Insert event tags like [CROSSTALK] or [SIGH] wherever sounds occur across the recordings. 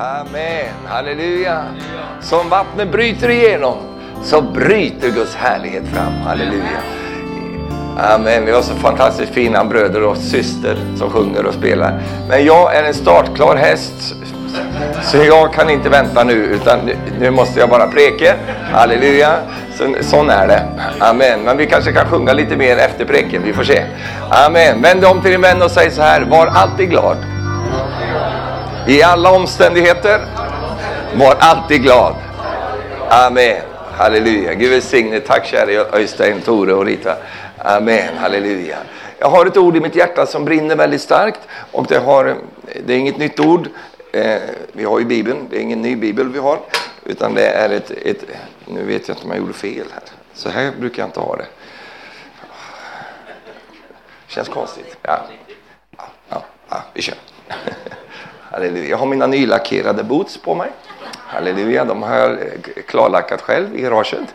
Amen, halleluja. Som vattnet bryter igenom så bryter Guds härlighet fram. Halleluja. Amen. Vi har så fantastiskt fina bröder och syster som sjunger och spelar. Men jag är en startklar häst. Så jag kan inte vänta nu utan nu måste jag bara preke. Halleluja. Så, sån är det. Amen. Men vi kanske kan sjunga lite mer efter preken. Vi får se. Amen. Vänd om till din vän och säg så här. Var alltid glad. I alla omständigheter. Var alltid glad. Amen. Halleluja. Gud välsigne. Tack käre Öystein, Tore och Rita. Amen. Halleluja. Jag har ett ord i mitt hjärta som brinner väldigt starkt. Och det, har, det är inget nytt ord. Eh, vi har ju Bibeln. Det är ingen ny Bibel vi har. Utan det är ett, ett... Nu vet jag inte om jag gjorde fel här. Så här brukar jag inte ha det. Känns konstigt. Ja, ja, ja, ja vi kör. [LAUGHS] Halleluja. Jag har mina nylackerade boots på mig. Halleluja, de har jag eh, klarlackat själv i garaget.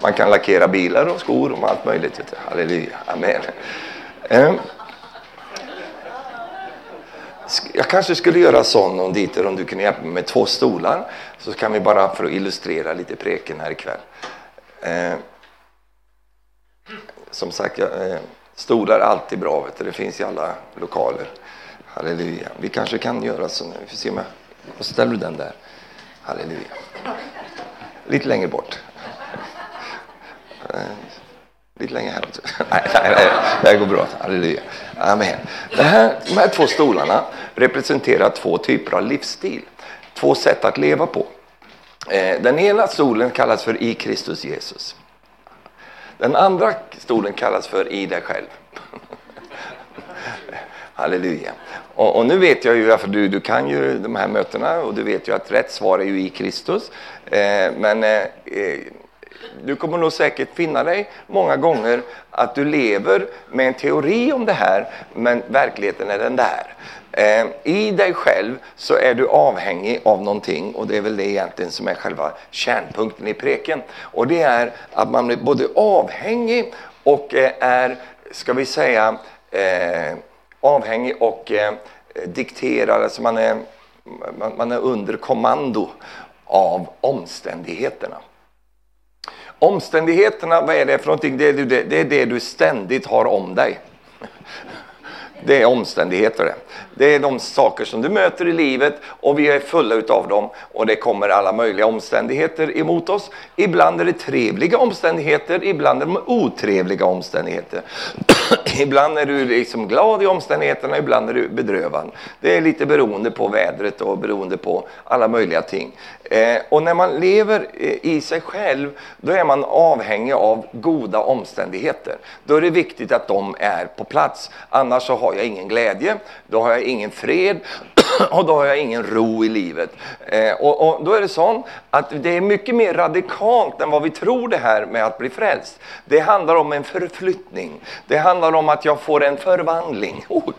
Man kan lackera bilar och skor och allt möjligt. Halleluja, amen. Ehm. Jag kanske skulle göra sån om Dieter, om du kunde hjälpa mig med två stolar. Så kan vi bara för att illustrera lite preken här ikväll. Ehm. Som sagt, eh, stolar är alltid bra. Vet du. Det finns i alla lokaler. Halleluja. Vi kanske kan göra så nu. Vi får se om jag... Ställer du den där. Halleluja. Lite längre bort. Eh, lite längre här också. Nej, nej, nej, det här går bra. Halleluja. Amen. Det här, de här två stolarna representerar två typer av livsstil. Två sätt att leva på. Eh, den ena stolen kallas för i Kristus Jesus. Den andra stolen kallas för i dig själv. Halleluja. Och, och, nu vet jag ju, för du, du kan ju de här mötena och du vet ju att rätt svar är ju i Kristus. Eh, men eh, eh, du kommer nog säkert finna dig många gånger att du lever med en teori om det här, men verkligheten är den där. Eh, I dig själv så är du avhängig av någonting och det är väl det egentligen som är själva kärnpunkten i preken. Och det är att man blir både avhängig och eh, är, ska vi säga, eh, avhängig och eh, dikterad, alltså man är, man, man är under kommando av omständigheterna. Omständigheterna, vad är det för någonting? Det är det, det, är det du ständigt har om dig. Det är omständigheter det. Det är de saker som du möter i livet och vi är fulla utav dem och det kommer alla möjliga omständigheter emot oss. Ibland är det trevliga omständigheter, ibland är det otrevliga omständigheter ibland är du liksom glad i omständigheterna, ibland är du bedrövad. Det är lite beroende på vädret och beroende på alla möjliga ting. Eh, och när man lever eh, i sig själv, då är man avhängig av goda omständigheter. Då är det viktigt att de är på plats. Annars så har jag ingen glädje, då har jag ingen fred [LAUGHS] och då har jag ingen ro i livet. Eh, och, och, då är det så att det är mycket mer radikalt än vad vi tror det här med att bli frälst. Det handlar om en förflyttning. Det handlar om att jag får en förvandling. [LAUGHS] Oh,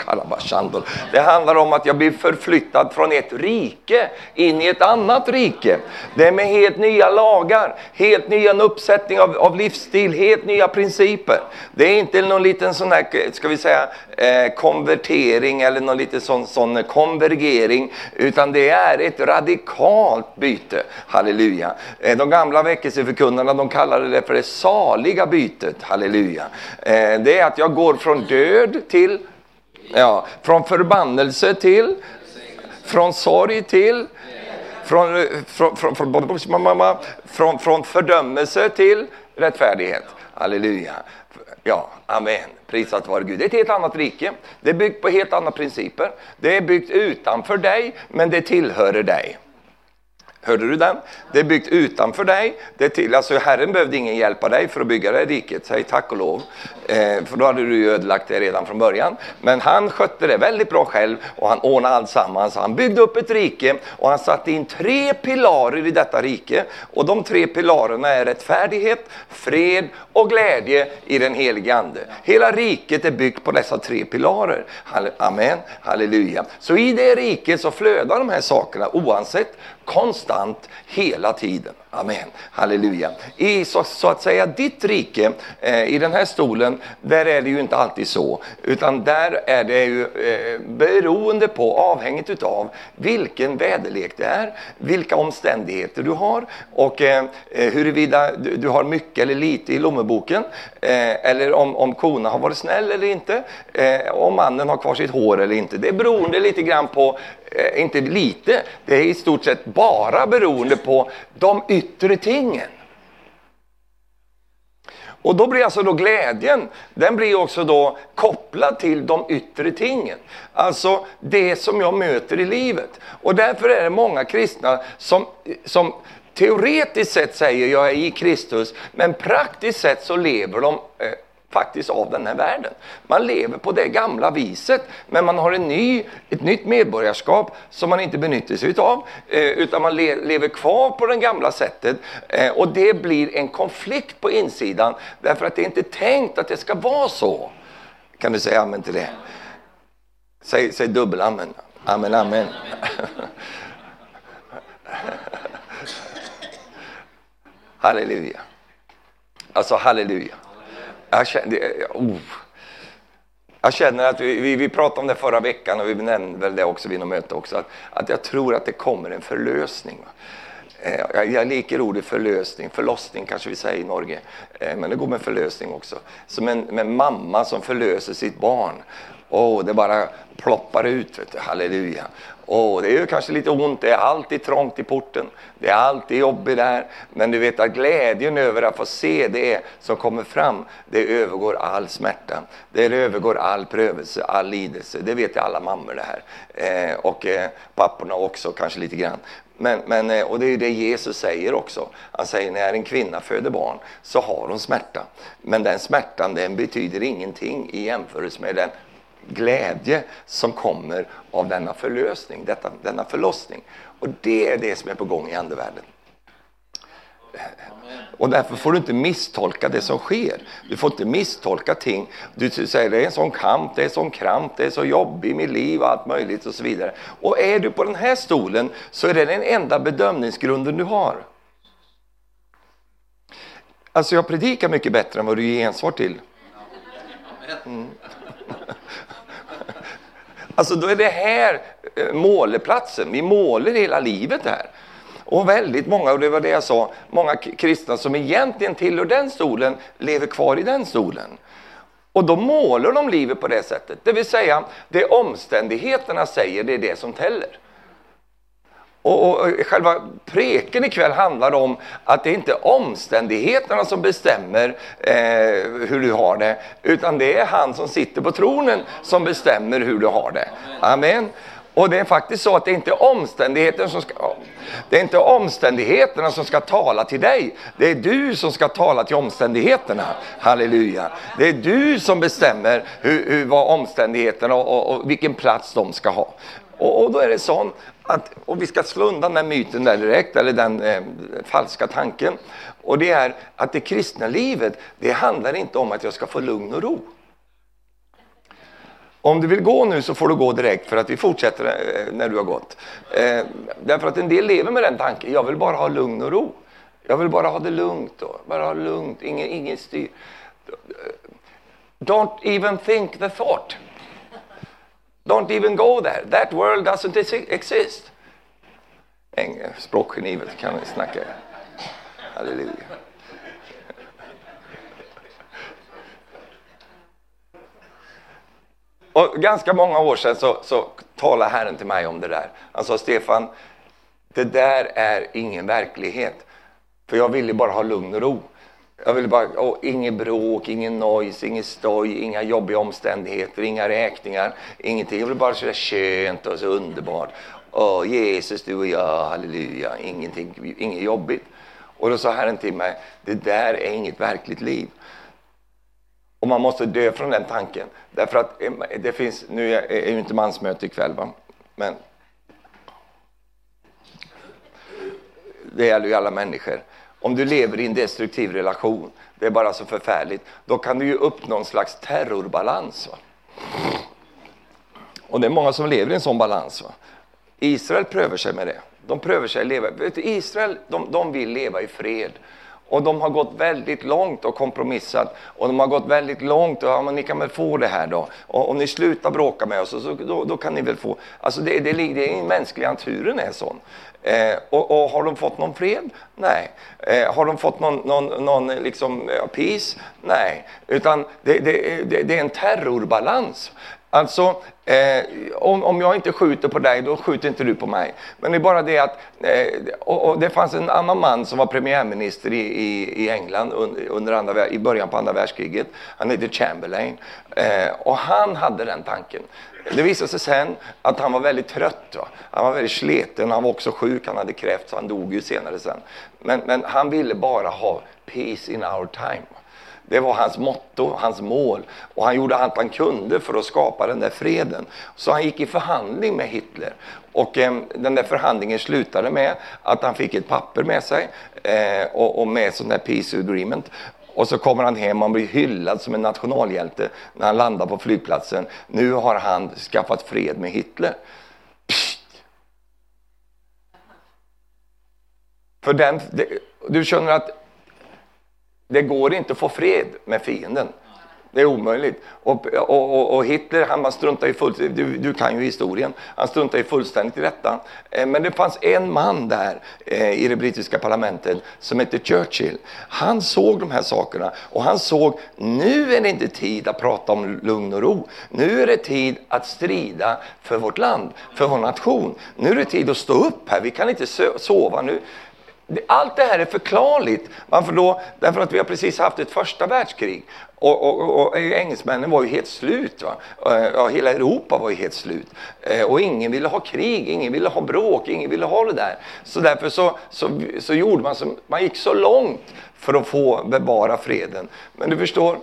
det handlar om att jag blir förflyttad från ett rike in i ett annat rike. Det är med helt nya lagar, helt nya uppsättning av, av livsstil, helt nya principer. Det är inte någon liten sån här, ska vi säga, eh, konvertering eller någon liten sån, sån konvergering, utan det är ett radikalt byte. Halleluja. De gamla väckelseförkunnarna de kallade det för det saliga bytet. Halleluja. Det är att jag går från död till, ja, från förbannelse till, från sorg till, från, från, från, från, från, från fördömelse till rättfärdighet. Halleluja. Ja, amen. Prisat vare Gud. Det är ett helt annat rike. Det är byggt på helt andra principer. Det är byggt utanför dig, men det tillhör dig. Hörde du den? Det är byggt utanför dig. Det till, alltså Herren behövde ingen hjälp av dig för att bygga det riket, säg tack och lov. Eh, för då hade du ju ödelagt det redan från början. Men han skötte det väldigt bra själv och han ordnade alltsammans. Han byggde upp ett rike och han satte in tre pilarer i detta rike. Och de tre pilarerna är rättfärdighet, fred och glädje i den helige Ande. Hela riket är byggt på dessa tre pilarer. Amen, halleluja. Så i det riket så flödar de här sakerna oavsett konstant hela tiden. Amen. Halleluja. I så, så att säga ditt rike, eh, i den här stolen, där är det ju inte alltid så. Utan där är det ju eh, beroende på, avhängigt utav vilken väderlek det är, vilka omständigheter du har och eh, eh huruvida du, du, har mycket eller lite i lommeboken. Eh, eller om, om kona har varit snäll eller inte. Eh, om mannen har kvar sitt hår eller inte. Det är beroende lite grann på Eh, inte lite, det är i stort sett bara beroende på de yttre yttre tingen. Och då blir alltså då glädjen, den blir också då kopplad till de yttre tingen. Alltså det som jag möter i livet. Och därför är det många kristna som, som teoretiskt sett säger jag är i Kristus, men praktiskt sett så lever de eh, faktiskt av den här världen. Man lever på det gamla viset, men man har en ny, ett nytt medborgarskap som man inte benyttar sig av, eh, utan man le, lever kvar på det gamla sättet. Eh, och det blir en konflikt på insidan, därför att det är inte tänkt att det ska vara så. Kan du säga amen till det? Säg, säg dubbel-amen. Amen, amen. [LAUGHS] halleluja. Alltså halleluja. Jag känner, eh, oh. jag känner att vi, vi, vi, pratade om det förra veckan och vi nämnde väl det också vid något möte också, att, att jag tror att det kommer en förlösning. Eh, jag, jag leker ordet förlösning, förlossning kanske vi säger i Norge, eh, men det går med förlösning också. Som en, en mamma som förlöser sitt barn oh, det bara ploppar ut, vet du. halleluja. Oh, det är ju kanske lite ont, det är alltid trångt i porten, det är alltid jobbigt där. Men du vet att glädjen över att få se det som kommer fram, det övergår all smärta. Det övergår all prövelse, all lidelse. Det vet alla mammor det här. Eh, och eh, papporna också kanske lite grann. Men, men, eh, och det är det Jesus säger också. Han säger när en kvinna föder barn så har hon smärta. Men den smärtan den betyder ingenting i jämförelse med den glädje som kommer av denna förlösning, detta, denna förlossning. Och det är det som är på gång i andevärlden. Och därför får du inte misstolka det som sker. Du får inte misstolka ting. Du säger det är en sån kamp, det är en sån kramp, det är så jobbigt i mitt liv och allt möjligt och så vidare. Och är du på den här stolen så är det den enda bedömningsgrunden du har. Alltså jag predikar mycket bättre än vad du ger gensvar till. Mm. [LAUGHS] Alltså då är det här eh, måleplatsen. Vi målar hela livet här. Och väldigt många, och det var det jag sa, många kristna som egentligen tillhör den stolen lever kvar i den stolen. Och då målar de livet på det sättet. Det vill säga, det omständigheterna säger, det är det som täller. Och, och, själva preken ikväll handlar om att det inte är omständigheterna som bestämmer eh, hur du har det, utan det är han som sitter på tronen som bestämmer hur du har det. Amen. Och det är faktiskt så att det är inte omständigheterna som ska, det är inte omständigheterna som ska tala till dig. Det är du som ska tala till omständigheterna. Halleluja. Det är du som bestämmer hur, hur vad omständigheterna och, och, och vilken plats de ska ha. Och, och, då är det så att, och vi ska slå undan den myten där direkt, eller den eh, falska tanken. Och det är att det kristna livet, det handlar inte om att jag ska få lugn och ro. Om du vill gå nu så får du gå direkt för att vi fortsätter eh, när du har gått. Eh, därför att en del lever med den tanken, jag vill bara ha lugn och ro. Jag vill bara ha det lugnt, då. bara ha lugnt, ingen, ingen styr. Don't even think the thought. Don't even go there. That world doesn't exist. Språkgeni kan vi snacka. Halleluja. Och ganska många år sedan så, så talade Herren till mig om det där. Han sa Stefan, det där är ingen verklighet. För jag ville bara ha lugn och ro. Jag ville bara, oh, inget bråk, ingen noise, inget stoj, inga jobbiga omständigheter, inga räkningar, ingenting. Jag ville bara så skönt och så underbart. Åh, Jesus, du och jag, halleluja, ingenting, inget jobbigt. Och då sa Herren till mig, det där är inget verkligt liv. Och man måste dö från den tanken. Därför att eh, det finns, nu är ju inte mansmöte ikväll va, men det gäller ju alla människor. Om du lever i en destruktiv relation, det är bara så förfärligt, då kan du ju uppnå någon slags terrorbalans. Va? Och det är många som lever i en sån balans. Va? Israel prövar sig med det. De prövar sig att leva. Vet du, Israel, de, de vill leva i fred. Och de har gått väldigt långt och kompromissat. Och de har gått väldigt långt och ja, men ni kan väl få det här då. Och om ni slutar bråka med oss så, då, då kan ni väl få. Alltså det, det, det, det är mänskliga naturen är sån. Eh, och, och, har de fått någon fred? Nej. Eh, har de fått någon, någon, någon liksom, eh, peace? Nej. Utan det, det, det, det, är en terrorbalans. Alltså, eh, om, om jag inte skjuter på dig, då skjuter inte du på mig. Men det är bara det att, eh, och, och det fanns en annan man som var premiärminister i, i, i England under andra, i början på andra världskriget. Han hette Chamberlain. Eh, och han hade den tanken. Det visade sig sen att han var väldigt trött. Va? Han var väldigt sliten, han var också sjuk, han hade kräft så han dog ju senare sen. Men, men han ville bara ha peace in our time. Det var hans motto, hans mål. Och han gjorde allt han kunde för att skapa den där freden. Så han gick i förhandling med Hitler. Och eh, den där förhandlingen slutade med att han fick ett papper med sig eh, och, och med sån där peace agreement. Och så kommer han hem och blir hyllad som en nationalhjälte när han landar på flygplatsen. Nu har han skaffat fred med Hitler. Psst. För den, det, du känner att det går inte att få fred med fienden. Det är omöjligt. Och, och, och, och Hitler, han struntade ju fullständigt, du, du, kan ju historien, han struntade ju fullständigt i detta. Eh, men det fanns en man där eh, i det brittiska parlamentet som hette Churchill. Han såg de här sakerna och han såg, nu är det inte tid att prata om lugn och ro. Nu är det tid att strida för vårt land, för vår nation. Nu är det tid att stå upp här, vi kan inte sova nu. Allt det här är förklarligt. Varför då? Därför att vi har precis haft ett första världskrig. Och, och, och engelsmännen var ju helt slut. Va? Eh, ja, hela Europa var ju helt slut. Eh, och ingen ville ha krig, ingen ville ha bråk, ingen ville ha det där. Så därför så, så, så gjorde man så, man gick så långt för att få bevara freden. Men du förstår,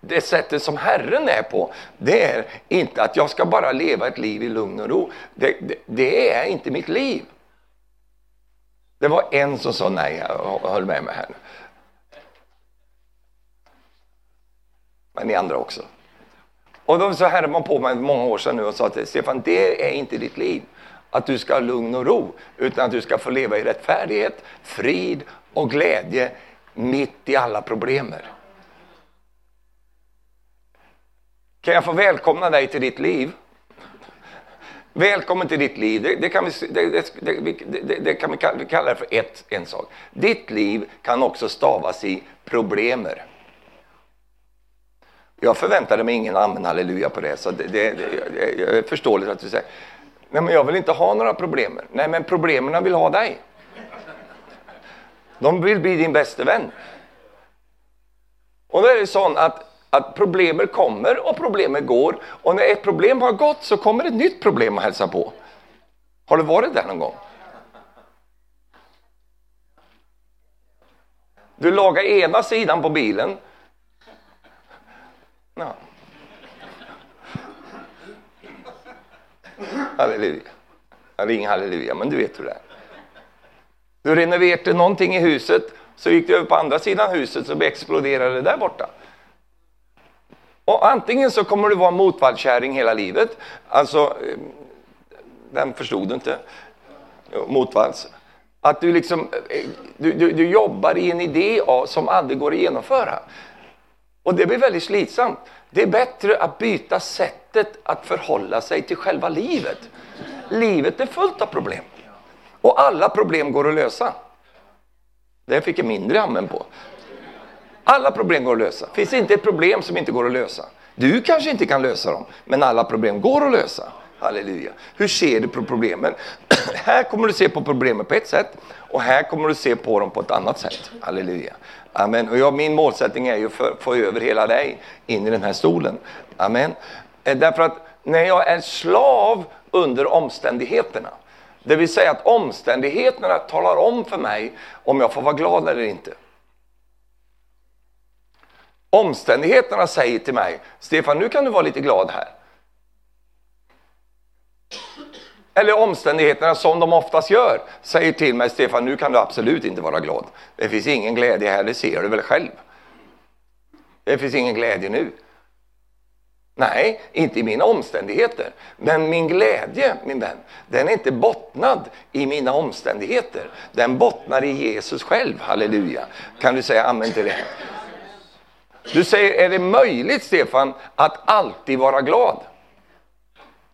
det sättet som Herren är på, det är inte att jag ska bara leva ett liv i lugn och ro. Det, det, det är inte mitt liv. Det var en som sa nej, jag höll med mig här. nu. Men ni andra också. Och då så här man på mig många år sedan nu och sa att Stefan, det är inte ditt liv. Att du ska ha lugn och ro, utan att du ska få leva i rättfärdighet, frid och glädje mitt i alla problemer. Kan jag få välkomna dig till ditt liv? Välkommen till ditt liv. Det, det kan, vi, det, det, kan vi kalla det för ett, en sak. Ditt liv kan också stavas i problemer. Jag förväntade mig ingen amen halleluja på det, så det, det, det är förståeligt att du säger Nej, men jag vill inte ha några problem. Nej, men problemen vill ha dig. De vill bli din bäste vän. Och då är det så att att problemen kommer och problemen går. Och när ett problem har gått så kommer ett nytt problem att hälsa på. Har du varit där någon gång? Du lagar ena sidan på bilen. Ja. Halleluja. Ring halleluja, men du vet hur det är. Du renoverade någonting i huset, så gick du över på andra sidan huset så exploderade det där borta. Och antingen så kommer du vara motvallskärring hela livet. Alltså, eh, vem förstod du inte? Motvalls. Att du liksom, eh, du, du, du jobbar i en idé som aldrig går att genomföra. Och det blir väldigt slitsamt. Det är bättre att byta sättet att förhålla sig till själva livet. Livet är fullt av problem. Och alla problem går att lösa. Det fick jag mindre amen på. Alla problem går att lösa. Det finns inte ett problem som inte går att lösa. Du kanske inte kan lösa dem, men alla problem går att lösa. Halleluja. Hur ser du på problemen? [CLEARS THROAT] här kommer du se på problemen på ett sätt och här kommer du se på dem på ett annat sätt. Halleluja. Amen. Och jag, min målsättning är ju att få över hela dig in i den här stolen. Amen. Eh, därför att när jag är slav under omständigheterna, det vill säga att omständigheterna talar om för mig om jag får vara glad eller inte. Omständigheterna säger till mig, Stefan nu kan du vara lite glad här. Eller omständigheterna som de oftast gör säger till mig, Stefan nu kan du absolut inte vara glad. Det finns ingen glädje här, det ser du väl själv. Det finns ingen glädje nu. Nej, inte i mina omständigheter. Men min glädje, min vän, den är inte bottnad i mina omständigheter. Den bottnar i Jesus själv, halleluja. Kan du säga amen till det? Du säger, är det möjligt Stefan att alltid vara glad?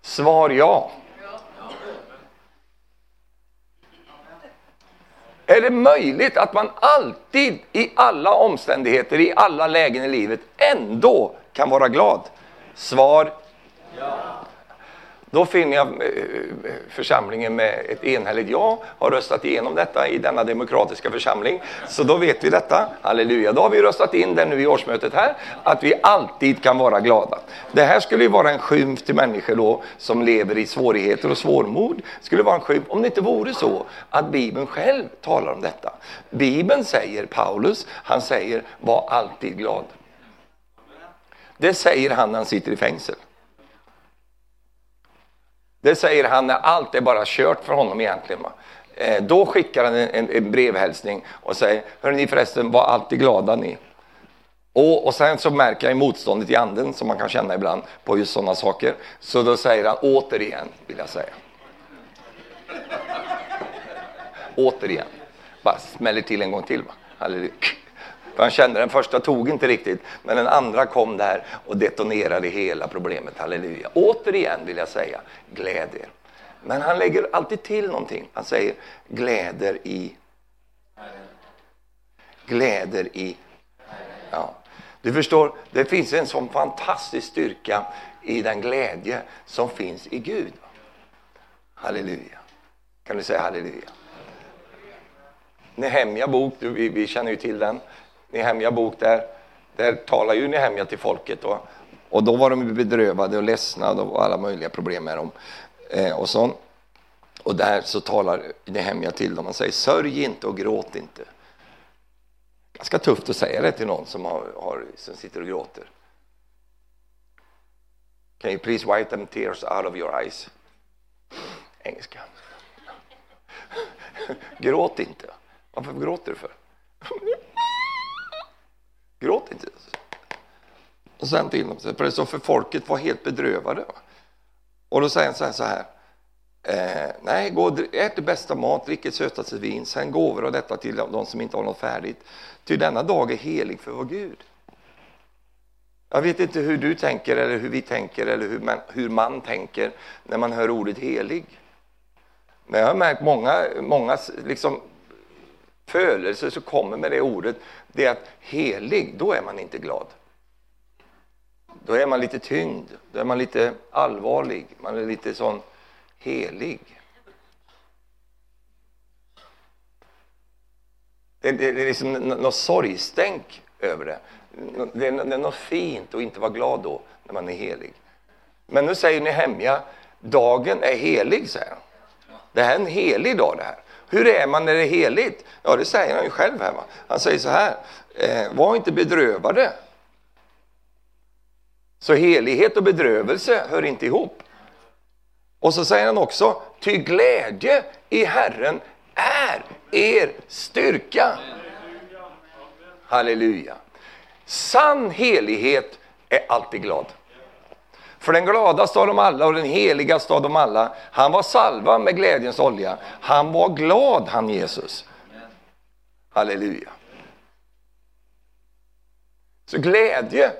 Svar ja. Är det möjligt att man alltid i alla omständigheter, i alla lägen i livet ändå kan vara glad? Svar ja. Då finner jag eh, församlingen med ett enhälligt ja har röstat igenom detta i denna demokratiska församling. Så då vet vi detta. Halleluja. Då har vi röstat in det nu i årsmötet här, att vi alltid kan vara glada. Det här skulle ju vara en skymf till människor då som lever i svårigheter och svårmod. Skulle vara en skymf om det inte vore så att Bibeln själv talar om detta. Bibeln säger, Paulus, han säger var alltid glad. Det säger han när han sitter i fängelse. Det säger han när allt är bara kört för honom egentligen. Va? Eh, då skickar han en, en brevhälsning och säger, hörni förresten, var alltid glada ni. Och, och sen så märker jag motståndet i anden som man kan känna ibland på just sådana saker. Så då säger han återigen, vill jag säga. återigen. Bara smäller till en gång till. Va? Halleluja. För han kände den första tog inte riktigt, men den andra kom där och detonerade hela problemet. Halleluja. Återigen vill jag säga, glädje. Men han lägger alltid till någonting. Han säger gläder i... Gläder i... Ja. Du förstår, det finns en sån fantastisk styrka i den glädje som finns i Gud. Halleluja. Kan du säga halleluja? Nehemja bok, vi, vi känner ju till den. Nehemja bok där, där talar ju Nehemja till folket. Och, och då var de bedrövade och ledsna och alla möjliga problem med dem. Eh, och, så. och där så talar Nehemja till dem och säger sörj inte och gråt inte. Ganska tufft att säga det till någon som, har, har, som sitter och gråter. Can you please wipe them tears out of your eyes? Engelska. [LAUGHS] Gråt inte. Varför gråter du för? Gråt inte. Och sen till dem, för det så för folket var helt bedrövade. Och då säger han så här, eh, nej, gå och ät det bästa mat, drick det sötaste vin, sen gåvor och detta till de som inte har något färdigt. Ty denna dag är helig för vår Gud. Jag vet inte hur du tänker eller hur vi tänker eller hur man, hur man tänker när man hör ordet helig. Men jag har märkt många, många liksom födelse som kommer med det ordet, det är att helig, då är man inte glad. Då är man lite tyngd, då är man lite allvarlig, man är lite sån helig. Det, det, det är liksom något sorgstänk över det. Det är, det är något fint att inte vara glad då, när man är helig. Men nu säger ni hemja, dagen är helig, säger han. Det här är en helig dag det här. Hur är man när det är heligt? Ja, det säger han ju själv här. Va? Han säger så här, eh, var inte bedrövade. Så helighet och bedrövelse hör inte ihop. Och så säger han också, ty glädje i Herren är er styrka. Halleluja. Sann helighet är alltid glad. För den gladaste av dem alla och den heligaste av dem alla, han var salvad med glädjens olja. Han var glad, han Jesus. Halleluja. Så glädje,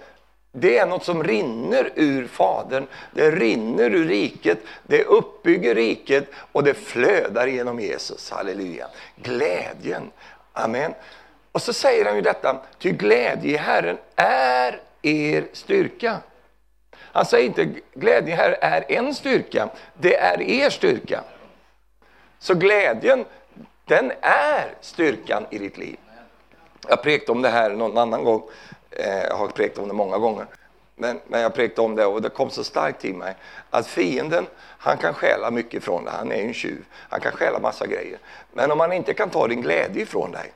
det är något som rinner ur Fadern. Det rinner ur riket, det uppbygger riket och det flödar genom Jesus. Halleluja. Glädjen. Amen. Och så säger han ju detta, ty glädje i Herren är er styrka. Alltså, han säger inte glädjen här är en styrka, det är er styrka. Så glädjen, den är styrkan i ditt liv. Jag prekade om det här någon annan gång. Eh, jag har prekt om det många gånger. Men, men jag präktade om det och det kom så starkt till mig att fienden, han kan stjäla mycket från dig. Han är ju en tjuv. Han kan stjäla massa grejer. Men om han inte kan ta din glädje ifrån dig,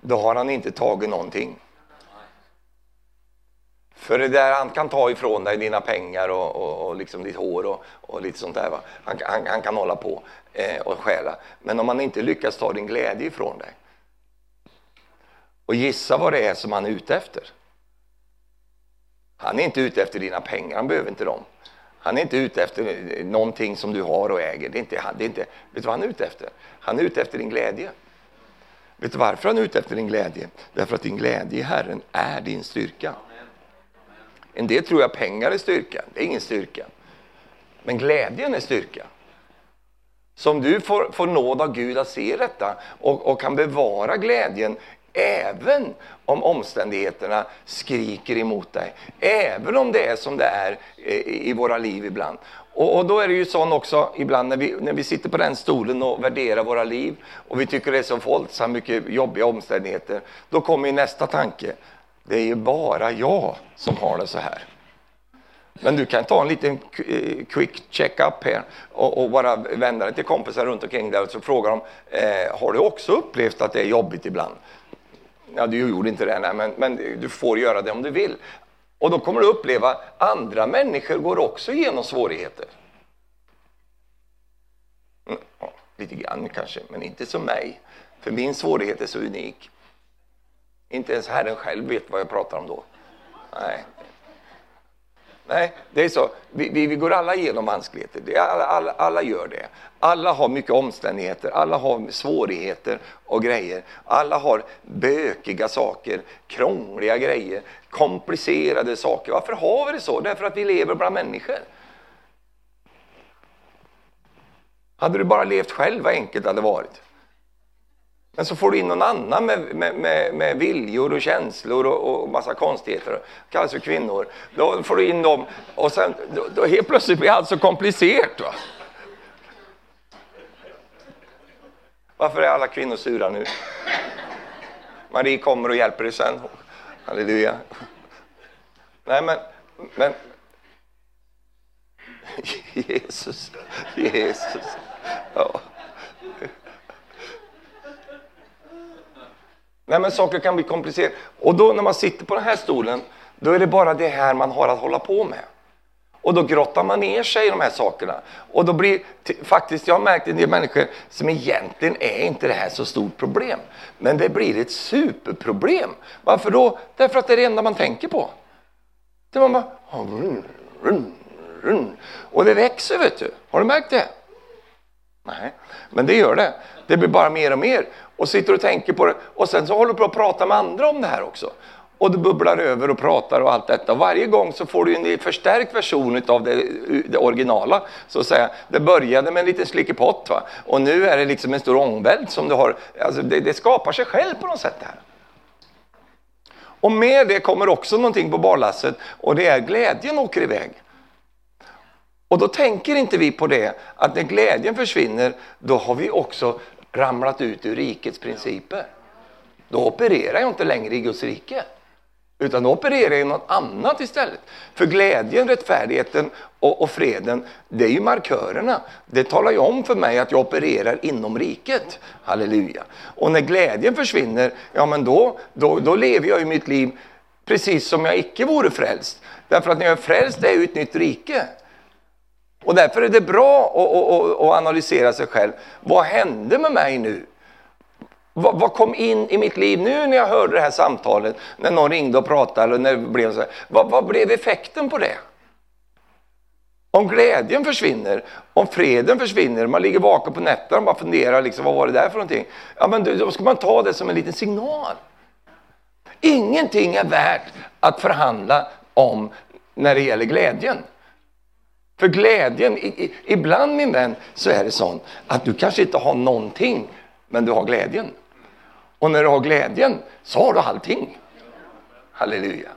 då har han inte tagit någonting. För det där han kan ta ifrån dig dina pengar och, och, och liksom ditt hår och, och lite sånt där. Va? Han, han, han kan hålla på eh, och stjäla. Men om han inte lyckas ta din glädje ifrån dig. Och gissa vad det är som han är ute efter. Han är inte ute efter dina pengar, han behöver inte dem. Han är inte ute efter eh, någonting som du har och äger. Det är inte, det är inte, vet du vad han är ute efter? Han är ute efter din glädje. Vet du varför han är ute efter din glädje? Därför att din glädje i Herren är din styrka. En del tror jag pengar är styrka. Det är ingen styrka. Men glädjen är styrka. Så om du får, får nåd av Gud att se detta och, och kan bevara glädjen även om omständigheterna skriker emot dig. Även om det är som det är eh, i våra liv ibland. Och, och, då är det ju sån också ibland när vi, när vi sitter på den stolen och värderar våra liv och vi tycker det är så våldsamt mycket jobbiga omständigheter. Då kommer ju nästa tanke. Det är ju bara jag som har det så här. Men du kan ta en liten eh, quick check-up här och, och, bara vända dig till kompisar runt omkring där och så fråga dem, eh, har du också upplevt att det är jobbigt ibland? Ja, du gjorde inte det, nej, men, men du får göra det om du vill. Och då kommer du uppleva att andra människor går också igenom svårigheter. Mm, ja, lite grann kanske, men inte som mig. För min svårighet är så unik. Inte ens Herren själv vet vad jag pratar om då. Nej, Nej, det är så. Vi, vi, vi går alla igenom vanskligheter. Alla, alla, alla, gör det. Alla har mycket omständigheter, alla har svårigheter och grejer. Alla har bökiga saker, krångliga grejer, komplicerade saker. Varför har vi det så? Därför att vi lever bland människor. Hade du bara levt själv, vad enkelt det hade varit. Men så får du in någon annan med, med, med, med viljor och känslor och, och massa konstigheter, kallas för kvinnor. Då får du in dem och sen, då, då helt plötsligt blir allt så komplicerat. Va? Varför är alla kvinnor sura nu? Marie kommer och hjälper dig sen. Halleluja. Nej, men, men [LAUGHS] Jesus, Jesus. Ja. Nej, men saker kan bli komplicerade. Och då när man sitter på den här stolen, då är det bara det här man har att hålla på med. Och då grottar man ner sig i de här sakerna. Och då blir, faktiskt, jag har märkt en del människor som egentligen är inte det här så stort problem. Men det blir ett superproblem. Varför då? Därför att det är det enda man tänker på. Det man bara... Och det växer, vet du. Har du märkt det? Nej, men det gör det. Det blir bara mer och mer och sitter och tänker på det och sen så håller du på att prata med andra om det här också. Och du bubblar över och pratar och allt detta. Och varje gång så får du en förstärkt version av det, det, originala. Så att säga. Det började med en liten slickepott va? och nu är det liksom en stor ångvält som du har. Alltså det, det skapar sig själv på något sätt det här. Och med det kommer också någonting på barlasset och det är glädjen åker iväg. Och då tänker inte vi på det, att när glädjen försvinner, då har vi också ramlat ut ur rikets principer. Då opererar jag inte längre i Guds rike. Utan då opererar jag i något annat istället. För glädjen, rättfärdigheten och, och, freden, det är ju markörerna. Det talar ju om för mig att jag opererar inom riket. Halleluja. Och när glädjen försvinner, ja men då, då, då lever jag i mitt liv precis som jag icke vore frälst. Därför att när jag är frälst är jag ett nytt rike. Och därför är det bra att, att, analysera sig själv. Vad hände med mig nu? Vad, vad, kom in i mitt liv nu när jag hörde det här samtalet? När någon ringde och pratade. Eller när det blev så här. Vad, vad blev effekten på det? Om glädjen försvinner, om freden försvinner, man ligger vaken på nätterna och bara funderar, liksom, vad var det där för någonting? Ja, men då ska man ta det som en liten signal. Ingenting är värt att förhandla om när det gäller glädjen. För glädjen, ibland min vän, så är det sån att du kanske inte har någonting, men du har glädjen. Och när du har glädjen så har du allting. Halleluja.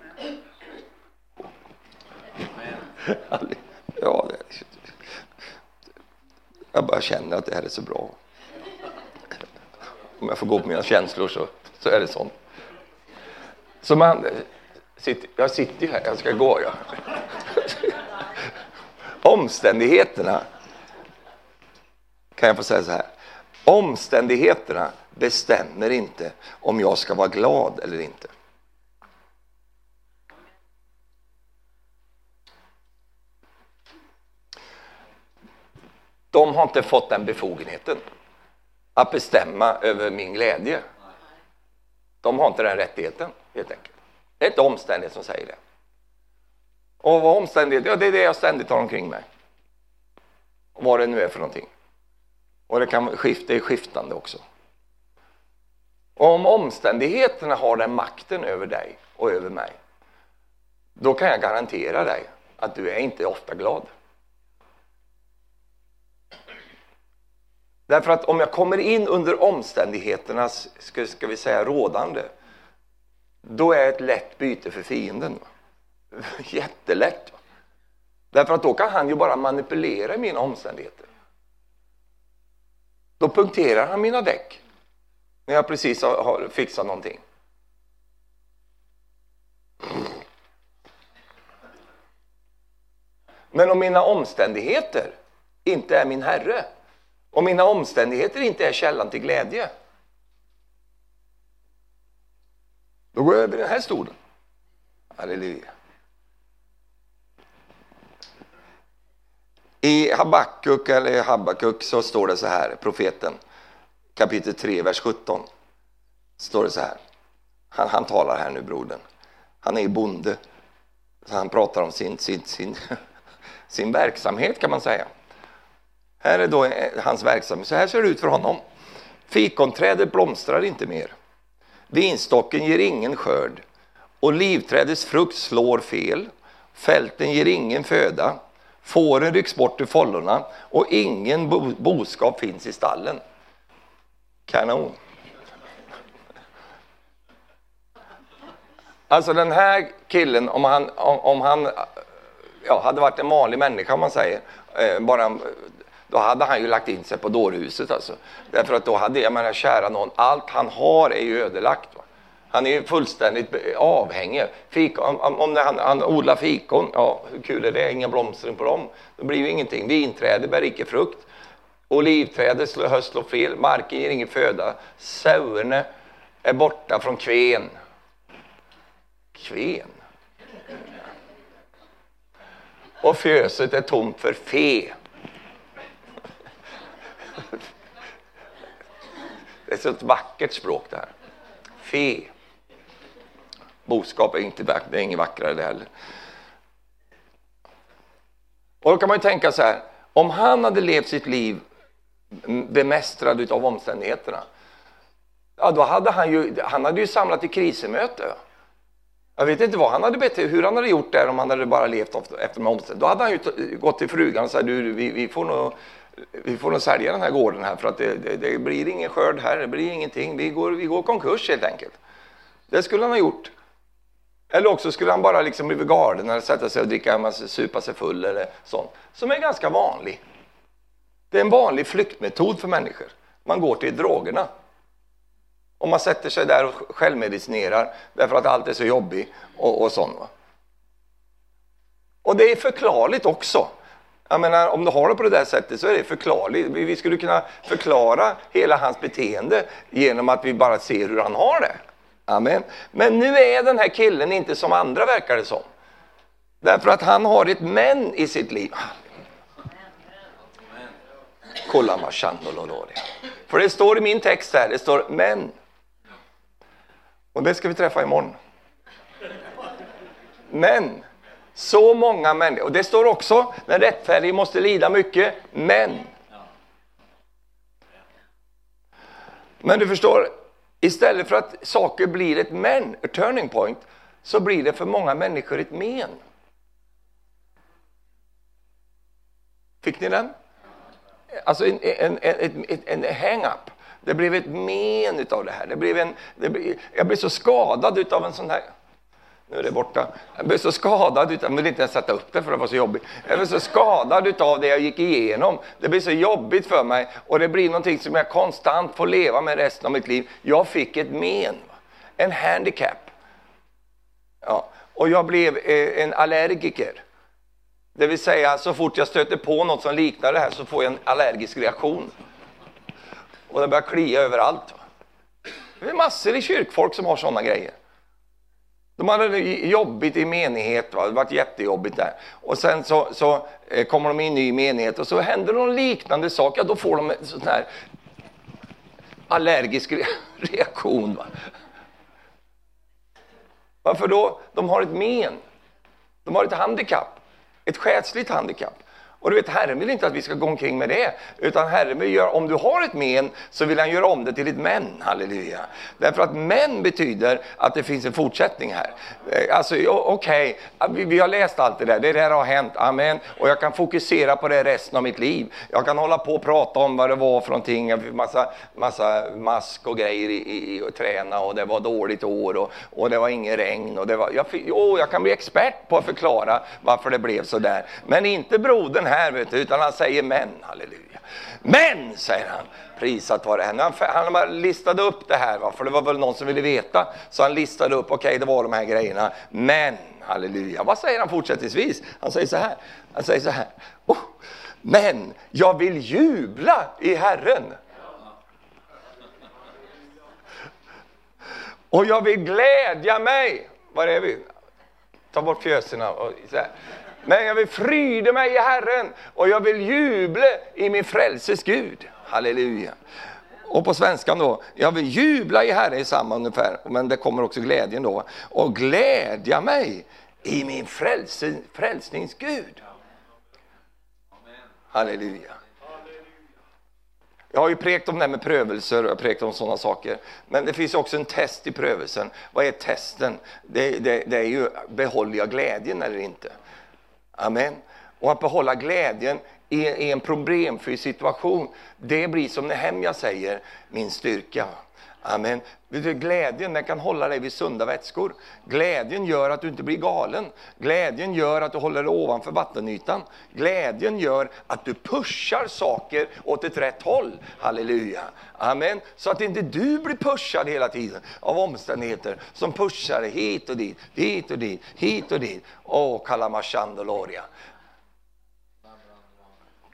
Ja, jag bara känner att det här är så bra. Om jag får gå på mina känslor så, så är det sånt. Så man, jag sitter ju här, jag ska gå. Ja omständigheterna, kan jag få säga så här. Omständigheterna bestämmer inte om jag ska vara glad eller inte. De har inte fått den befogenheten att bestämma över min glädje. De har inte den rättigheten, helt enkelt. Det är inte omständighet som säger det. Och vad omständigheter, ja det är det jag ständigt har omkring mig. Och vad det nu är för någonting. Och det kan skifta, det är skiftande också. Och om omständigheterna har den makten över dig och över mig, då kan jag garantera dig att du är inte ofta glad. Därför att om jag kommer in under omständigheternas, ska, ska vi säga rådande, då är jag ett lätt byte för fienden. [LAUGHS] Jättelätt. Därför att då kan han ju bara manipulera mina omständigheter. Då punkterar han mina däck när jag precis har fixat någonting. Men om mina omständigheter inte är min herre, om mina omständigheter inte är källan till glädje, då går jag över den här stolen. Halleluja. I Habakuk, eller Habakuk så står det så här, profeten, kapitel 3, vers 17. Står det så här. Han, han talar här nu, brodern. Han är bonde. Så han pratar om sin, sin, sin, [LAUGHS] sin verksamhet kan man säga. Här är då eh, hans verksamhet. Så här ser det ut för honom. Fikonträdet blomstrar inte mer. Vinstocken ger ingen skörd. Olivträdets frukt slår fel. Fälten ger ingen föda. Fåren rycks bort ur follorna och ingen boskap finns i stallen. Kanon. Alltså den här killen, om han, om, om han ja, hade varit en vanlig människa, man säger, eh, bara, då hade han ju lagt in sig på dårhuset. Alltså. Därför att då hade, jag menar kära någon, allt han har är ju ödelagt. Va? Han är ju fullständigt avhängig. Fik, om, om han, han odlar fikon, ja hur kul är det? Ingen blomstring på dem. Det blir ju ingenting. Vinträdet bär icke frukt. Olivträdet höst slår fel. Marken ger ingen föda. Sauerna är borta från kven. Kven? Och fjöset är tomt för fe. Det är så ett vackert språk det här. Fe. Boskap är inte det är inget vackrare det heller. Och då kan man ju tänka så här, om han hade levt sitt liv bemästrad av omständigheterna, ja då hade han ju, han hade ju samlat till krisemöte. Jag vet inte vad han hade bett, hur han hade gjort där om han hade bara levt efter de omständigheterna. Då hade han ju gått till frugan och sagt, du, vi, vi, får nog, vi får nog sälja den här gården här för att det, det, det, blir ingen skörd här, det blir ingenting, vi går, vi går konkurs helt enkelt. Det skulle han ha gjort. Eller också skulle han bara liksom blivit galen eller sätta sig och dricka, supa sig full eller sånt. Som är ganska vanlig. Det är en vanlig flyktmetod för människor. Man går till drogerna. Och man sätter sig där och självmedicinerar därför att allt är så jobbigt och, och sånt. Va? Och det är förklarligt också. Jag menar, om du har det på det där sättet så är det förklarligt. Vi skulle kunna förklara hela hans beteende genom att vi bara ser hur han har det. Amen. Men nu är den här killen inte som andra verkar det som. Därför att han har ett men i sitt liv. Kolla För det står i min text här, det står men. Och det ska vi träffa imorgon. Men, så många människor, och det står också, den rättfärdige måste lida mycket, men. Men du förstår, Istället för att saker blir ett men, a turning point, så blir det för många människor ett men. Fick ni den? Alltså en, en, en, en, en hang-up. Det blev ett men utav det här. Det blev en, det blev, jag blev så skadad utav en sån här nu är det borta. Jag blev så skadad, utav, jag ville inte ens sätta upp det för det var så jobbigt. Jag blev så skadad utav det jag gick igenom. Det blev så jobbigt för mig och det blir någonting som jag konstant får leva med resten av mitt liv. Jag fick ett men, en handicap. Ja, och jag blev eh, en allergiker. Det vill säga, så fort jag stöter på något som liknar det här så får jag en allergisk reaktion. Och det börjar klia överallt. Det är massor i kyrkfolk som har sådana grejer. De hade det jobbigt i menighet, va? det var jättejobbigt där. Och sen så, så eh, kommer de i en ny menighet och så händer någon liknande sak, ja då får de en sån här allergisk [LAUGHS] reaktion. Va? Varför då? De har ett men. De har ett handikapp, ett själsligt handikapp. Och du vet, Herren vill inte att vi ska gå omkring med det. Utan Herren vill göra, om du har ett men, så vill han göra om det till ett men. Halleluja. Därför att men betyder att det finns en fortsättning här. Eh, alltså, okej, okay, vi, vi, har läst allt det där, det där har hänt, amen. Och jag kan fokusera på det resten av mitt liv. Jag kan hålla på och prata om vad det var för någonting, massa, massa mask och grejer i, i, och träna och det var dåligt år och, och det var ingen regn. Och det var, jag, oh, jag kan bli expert på att förklara varför det blev så där. Men inte brodern här, vet du, utan han säger men, halleluja. Men, säger han, prisat vare henne. Han, han, listade upp det här, va? för det var väl någon som ville veta. Så han listade upp, okej okay, det var de här grejerna. Men, halleluja. Vad säger han fortsättningsvis? Han säger så här, han säger så här. Oh, men jag vill jubla i Herren. Och jag vill glädja mig. Var är vi? Ta bort fjöserna. Och så här. Men jag vill fryda mig i Herren och jag vill jubla i min frälses Gud. Halleluja. Och på svenskan då, jag vill jubla i Herren i samma ungefär, men det kommer också glädjen då. Och glädja mig i min frälse, frälsnings Gud. Halleluja. Jag har ju prekt om det här med prövelser och prekt om sådana saker. Men det finns också en test i prövelsen. Vad är testen? Det, det, det är ju, behåller jag glädjen eller inte? Amen. Och att behålla glädjen i, i en problemfri situation, det blir som Nehemja jag säger, min styrka. Amen. Glädjen den kan hålla dig vid sunda vätskor. Glädjen gör att du inte blir galen. Glädjen gör att du håller dig ovanför vattenytan. Glädjen gör att du pushar saker åt ett rätt håll. Halleluja. Amen. Så att inte du blir pushad hela tiden av omständigheter som pushar dig hit och dit, hit och dit, hit och dit. Åh, oh, kalamashandoloria.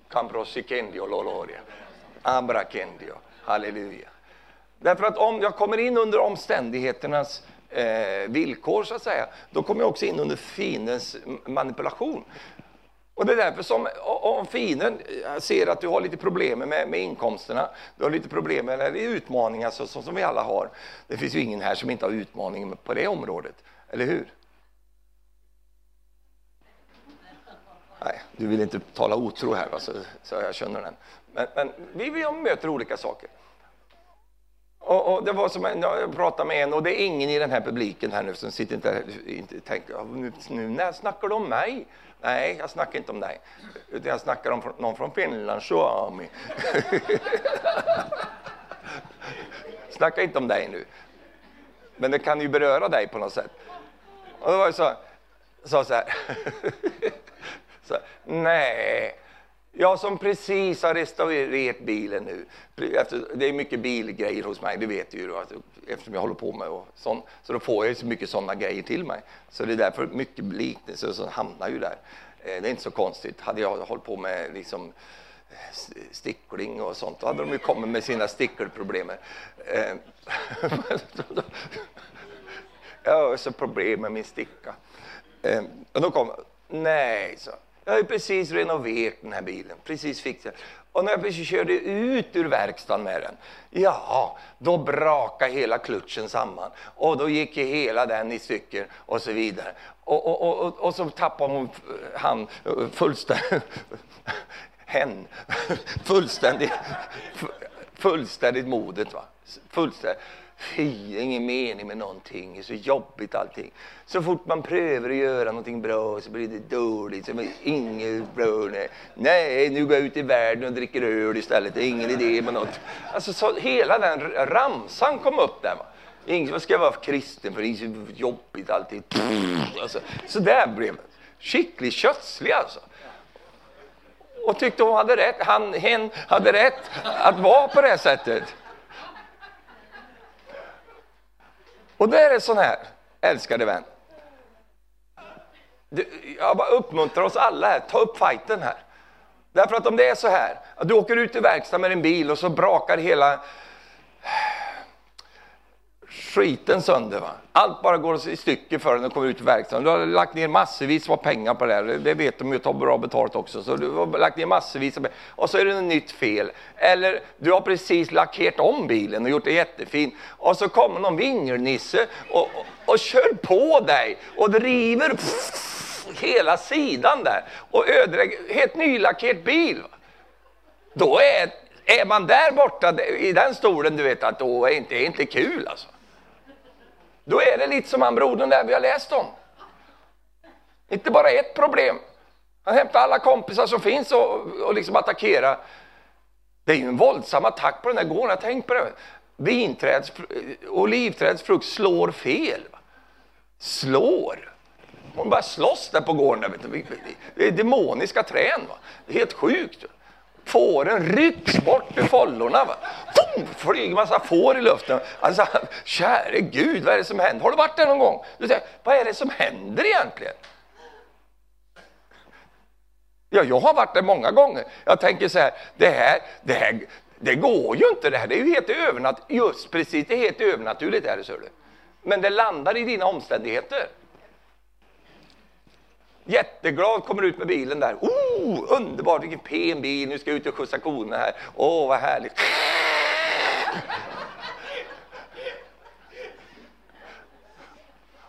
Cambrosikendio loloria. Abrakendio. Halleluja. Därför att om jag kommer in under omständigheternas eh, villkor, så att säga, då kommer jag också in under fiendens manipulation. Och det är därför som om fienden eh, ser att du har lite problem med, med inkomsterna, du har lite problem med eller utmaningar så, så, som vi alla har. Det finns ju ingen här som inte har utmaningar på det området, eller hur? Nej, du vill inte tala otro här, va? Så, så jag känner den. Men, men vi, vi möter olika saker. Och, och, det var som en, jag pratade med en, och det är ingen i den här publiken här nu som sitter inte inte tänker, nu, nu när snackar de om mig? Nej, jag snackar inte om dig, utan jag snackar om någon från Finland, Suomi. [LAUGHS] Snacka inte om dig nu. Men det kan ju beröra dig på något sätt. Och då var jag så, sa så här. [LAUGHS] så, nej, jag som precis har restaurerat bilen nu. det är mycket bilgrejer hos mig, det vet du ju eftersom jag håller på med och sånt. Så då får jag så mycket sådana grejer till mig. Så det är därför mycket liknelser som hamnar ju där. Eh, det är inte så konstigt. Hade jag hållit på med liksom eh, stickling och sånt, då hade de ju kommit med sina stickelproblem. Eh, [LAUGHS] jag har så problem med min sticka. Och då kom nej, så jag har ju precis renoverat den här bilen, precis fixat. Och när jag precis körde ut ur verkstaden med den, ja, då brakade hela klutchen samman. Och då gick ju hela den i stycken och så vidare. Och, och, och, och så tappade hon eh, han eh, fullständigt, [LAUGHS] hen, [LAUGHS] fullständigt, [LAUGHS] fullständigt modet. Va? Fullständigt. Fy, ingen mening med någonting, det är så jobbigt allting. Så fort man prövar att göra någonting bra så blir det dåligt. Så inget bra, nej. nej, nu går jag ut i världen och dricker öl istället. Det är ingen idé med något. Alltså, så hela den ramsan kom upp där. Va? Ingen, vad ska jag vara för kristen för? Det är så jobbigt allting. Alltså, så där blev det. Skicklig kötslig alltså. Och tyckte hon hade rätt, han, hen hade rätt att vara på det sättet. Och det är det sån här, älskade vän. Jag bara uppmuntrar oss alla här, ta upp fighten här. Därför att om det är så här, att du åker ut i verkstaden med din bil och så brakar hela skiten sönder. Va? Allt bara går i stycken för när du kommer ut i verkstaden. Du har lagt ner massvis av pengar på det här. Det vet de ju tar bra betalt också. Så du har lagt ner massvis av Och så är det något nytt fel. Eller du har precis lackerat om bilen och gjort det jättefint. Och så kommer någon vingelnisse och, och, och kör på dig och driver hela sidan där och ödelägger helt nylackerad bil. Då är, är man där borta i den stolen, du vet att då är inte, är inte kul alltså. Då är det lite som han brodern där vi har läst om. Inte bara ett problem. Han hämtar alla kompisar som finns och, och liksom attackerar. Det är ju en våldsam attack på den där gården. Jag tänk på det. Vinträds, olivträdsfrukt slår fel. Slår? Hon bara slåss där på gården. Det är demoniska trän. Va? Det är helt sjukt. Fåren rycks bort ur follorna. Va? Boom, flyger massa får i luften. Alltså, käre Gud, vad är det som händer? Har du varit där någon gång? Du säger, vad är det som händer egentligen? Ja, jag har varit där många gånger. Jag tänker så här, det här, det här, det går ju inte det här. Det är ju helt övernaturligt. Just precis, det är helt övernaturligt är det, ser du. Men det landar i dina omständigheter. Jätteglad kommer ut med bilen där. Oh, underbart, vilken pen bil, nu ska jag ut och skjutsa korna här. Åh, oh, vad härligt.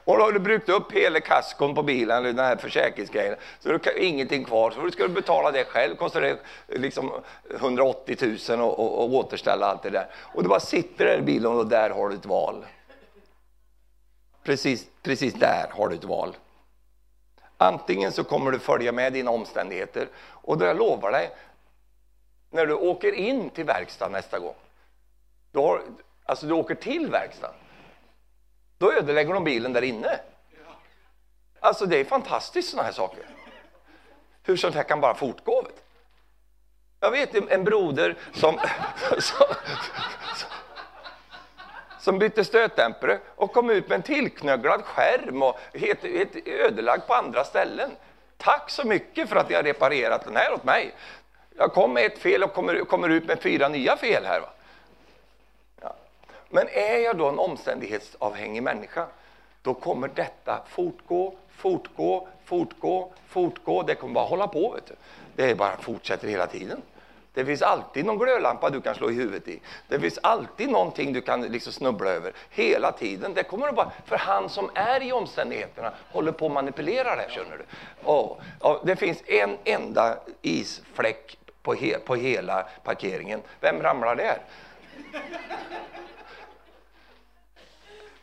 Och då har du brukt upp hela kaskon på bilen, den här försäkringsgrejen, så du har ingenting kvar. Så ska du betala det själv, kostar det liksom 180 000 och, och, och återställa allt det där. Och du bara sitter där i bilen och där har du ett val. Precis, precis där har du ett val. Antingen så kommer du följa med dina omständigheter och då jag lovar dig, när du åker in till verkstaden nästa gång, då har, alltså du åker till verkstaden, då ödelägger de bilen där inne. Alltså det är fantastiskt sådana här saker. Hur sånt här kan bara fortgå. Vet. Jag vet en broder som, [LAUGHS] som, som bytte stötdämpare och kom ut med en tillknögglad skärm och helt, helt ödelagd på andra ställen. Tack så mycket för att ni har reparerat den här åt mig. Jag kom med ett fel och kommer, kommer ut med fyra nya fel här. Va? Men är jag då en omständighetsavhängig människa, då kommer detta fortgå, fortgå, fortgå, fortgå. Det kommer bara hålla på. Vet du. Det bara fortsätter hela tiden. Det finns alltid någon glödlampa du kan slå i huvudet i. Det finns alltid någonting du kan liksom snubbla över. Hela tiden. Det kommer att bara, för han som är i omständigheterna håller på att manipulera det. Känner du? Och, och det finns en enda isfläck på, he, på hela parkeringen. Vem ramlar där?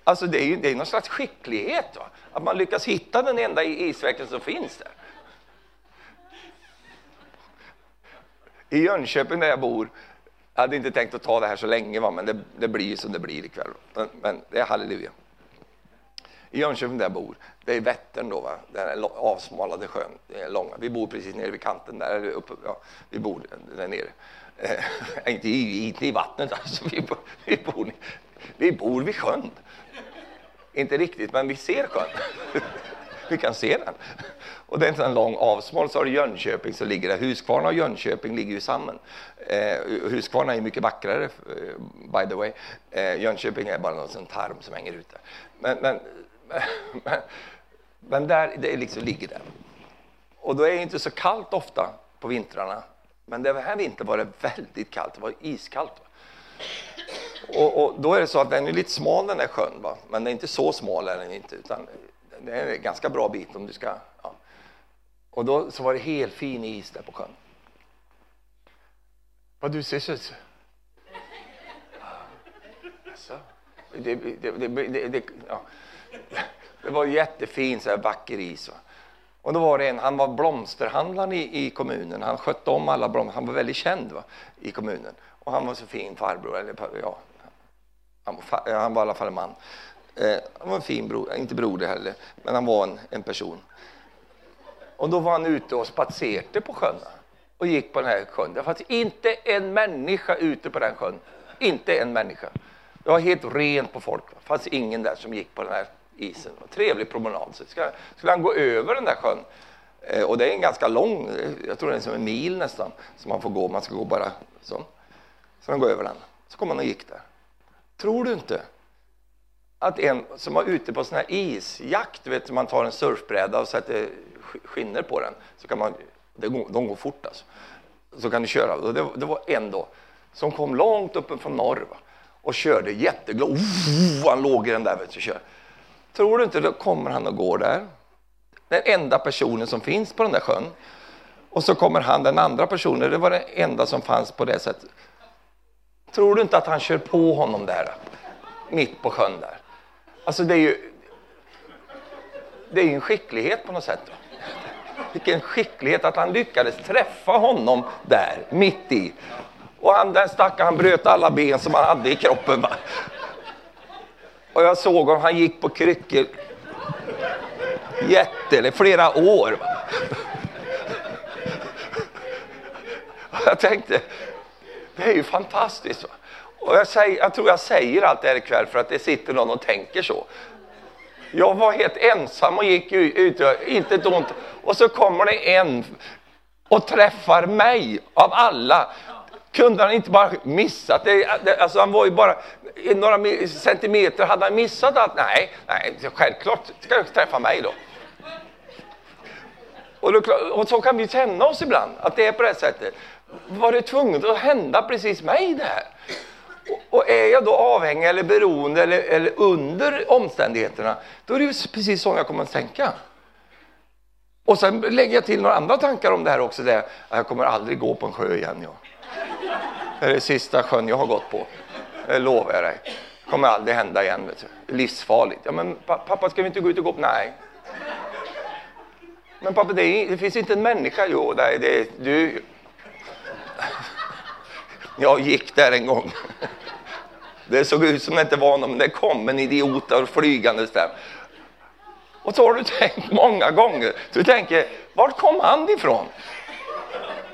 Alltså det är ju det är någon slags skicklighet, va? att man lyckas hitta den enda isfläcken som finns där. I Jönköping där jag bor, jag hade inte tänkt att ta det här så länge, va? men det, det blir som det blir ikväll. Men, men det är halleluja. I Jönköping där jag bor, det är Vättern då, va? den avsmalade sjön. långa. Vi bor precis nere vid kanten där, uppe, ja, vi bor där nere. Eh, [LAUGHS] inte, i, inte i vattnet, alltså. vi, bor, vi, bor, vi bor vid sjön. Inte riktigt, men vi ser sjön. [LAUGHS] [LAUGHS] vi kan se den. [LAUGHS] Och det är en lång avsmal, så har du Jönköping så ligger där. Huskvarna och Jönköping ligger ju samman. Eh, Huskvarna är mycket vackrare, eh, by the way. Eh, Jönköping är bara någon tarm som hänger ute. Men, men, [LAUGHS] men, men där, det liksom ligger där. Och då är det inte så kallt ofta på vintrarna. Men den här vintern var det väldigt kallt, det var iskallt. Och, och, då är det så att den är lite smal den där sjön, va? men den är inte så smal är den inte, utan det är en ganska bra bit om du ska... Ja. Och då så var det helt fin is där på sjön. Vad du ser så... Alltså, det, det, det, det, ja. det var jättefin, så här, vacker is. Och då var det en, han var blomsterhandlaren i, i kommunen, han skötte om alla blomster, han var väldigt känd va, i kommunen. Och han var så fin farbror, eller ja, han var, han var i alla fall en man. Eh, han var en fin bror, eh, inte broder heller, men han var en, en person. Och då var han ute och spatserade på sjön och gick på den här sjön. Det fanns inte en människa ute på den sjön. Inte en människa. Det var helt rent på folk. Det fanns ingen där som gick på den här isen. Trevlig promenad. Så skulle, skulle han gå över den där sjön. Eh, och det är en ganska lång, jag tror det är som en mil nästan, som man får gå. Man ska gå bara så. Så han går över den. Så kom han och gick där. Tror du inte att en som var ute på sån här isjakt, vet, man tar en surfbräda och sätter skinner på den, så kan man, det går, de går fort alltså. Så kan du köra. Det, det var en då som kom långt uppe från norr va, och körde jätteglad. Han låg i den där vet du, kör. Tror du inte då kommer han och går där den enda personen som finns på den där sjön. Och så kommer han, den andra personen, det var den enda som fanns på det sättet. Tror du inte att han kör på honom där, mitt på sjön där? Alltså det är ju, det är ju en skicklighet på något sätt. Vilken skicklighet att han lyckades träffa honom där, mitt i. Och han, den stackaren, han bröt alla ben som han hade i kroppen. Va? Och jag såg honom, han gick på kryckor jätte, eller flera år. Va? Jag tänkte, det är ju fantastiskt. Va? Och jag, säger, jag tror jag säger allt det här ikväll för att det sitter någon och tänker så. Jag var helt ensam och gick ut, inte ett ont. Och så kommer det en och träffar mig av alla. Kunde han inte bara missat det? Alltså han var ju bara några centimeter. Hade han missat allt? Nej, nej självklart ska jag träffa mig då. Och, då, och så kan vi känna oss ibland, att det är på det sättet. Var det tvunget att hända precis mig det här? Och är jag då avhängig eller beroende eller, eller under omständigheterna, då är det ju precis så jag kommer att tänka. Och sen lägger jag till några andra tankar om det här också. Det jag kommer aldrig gå på en sjö igen. Jag. Det är det sista sjön jag har gått på. Det lovar jag dig. Det kommer aldrig hända igen. Vet du. Livsfarligt. Ja, men pappa, ska vi inte gå ut och gå på? Nej. Men pappa, det, är, det finns inte en människa. Jo, det, det, du, jag gick där en gång. Det såg ut som det inte var någon, men det kom en idiot där flygandes där. Och så har du tänkt många gånger. Du tänker, vart kom han ifrån?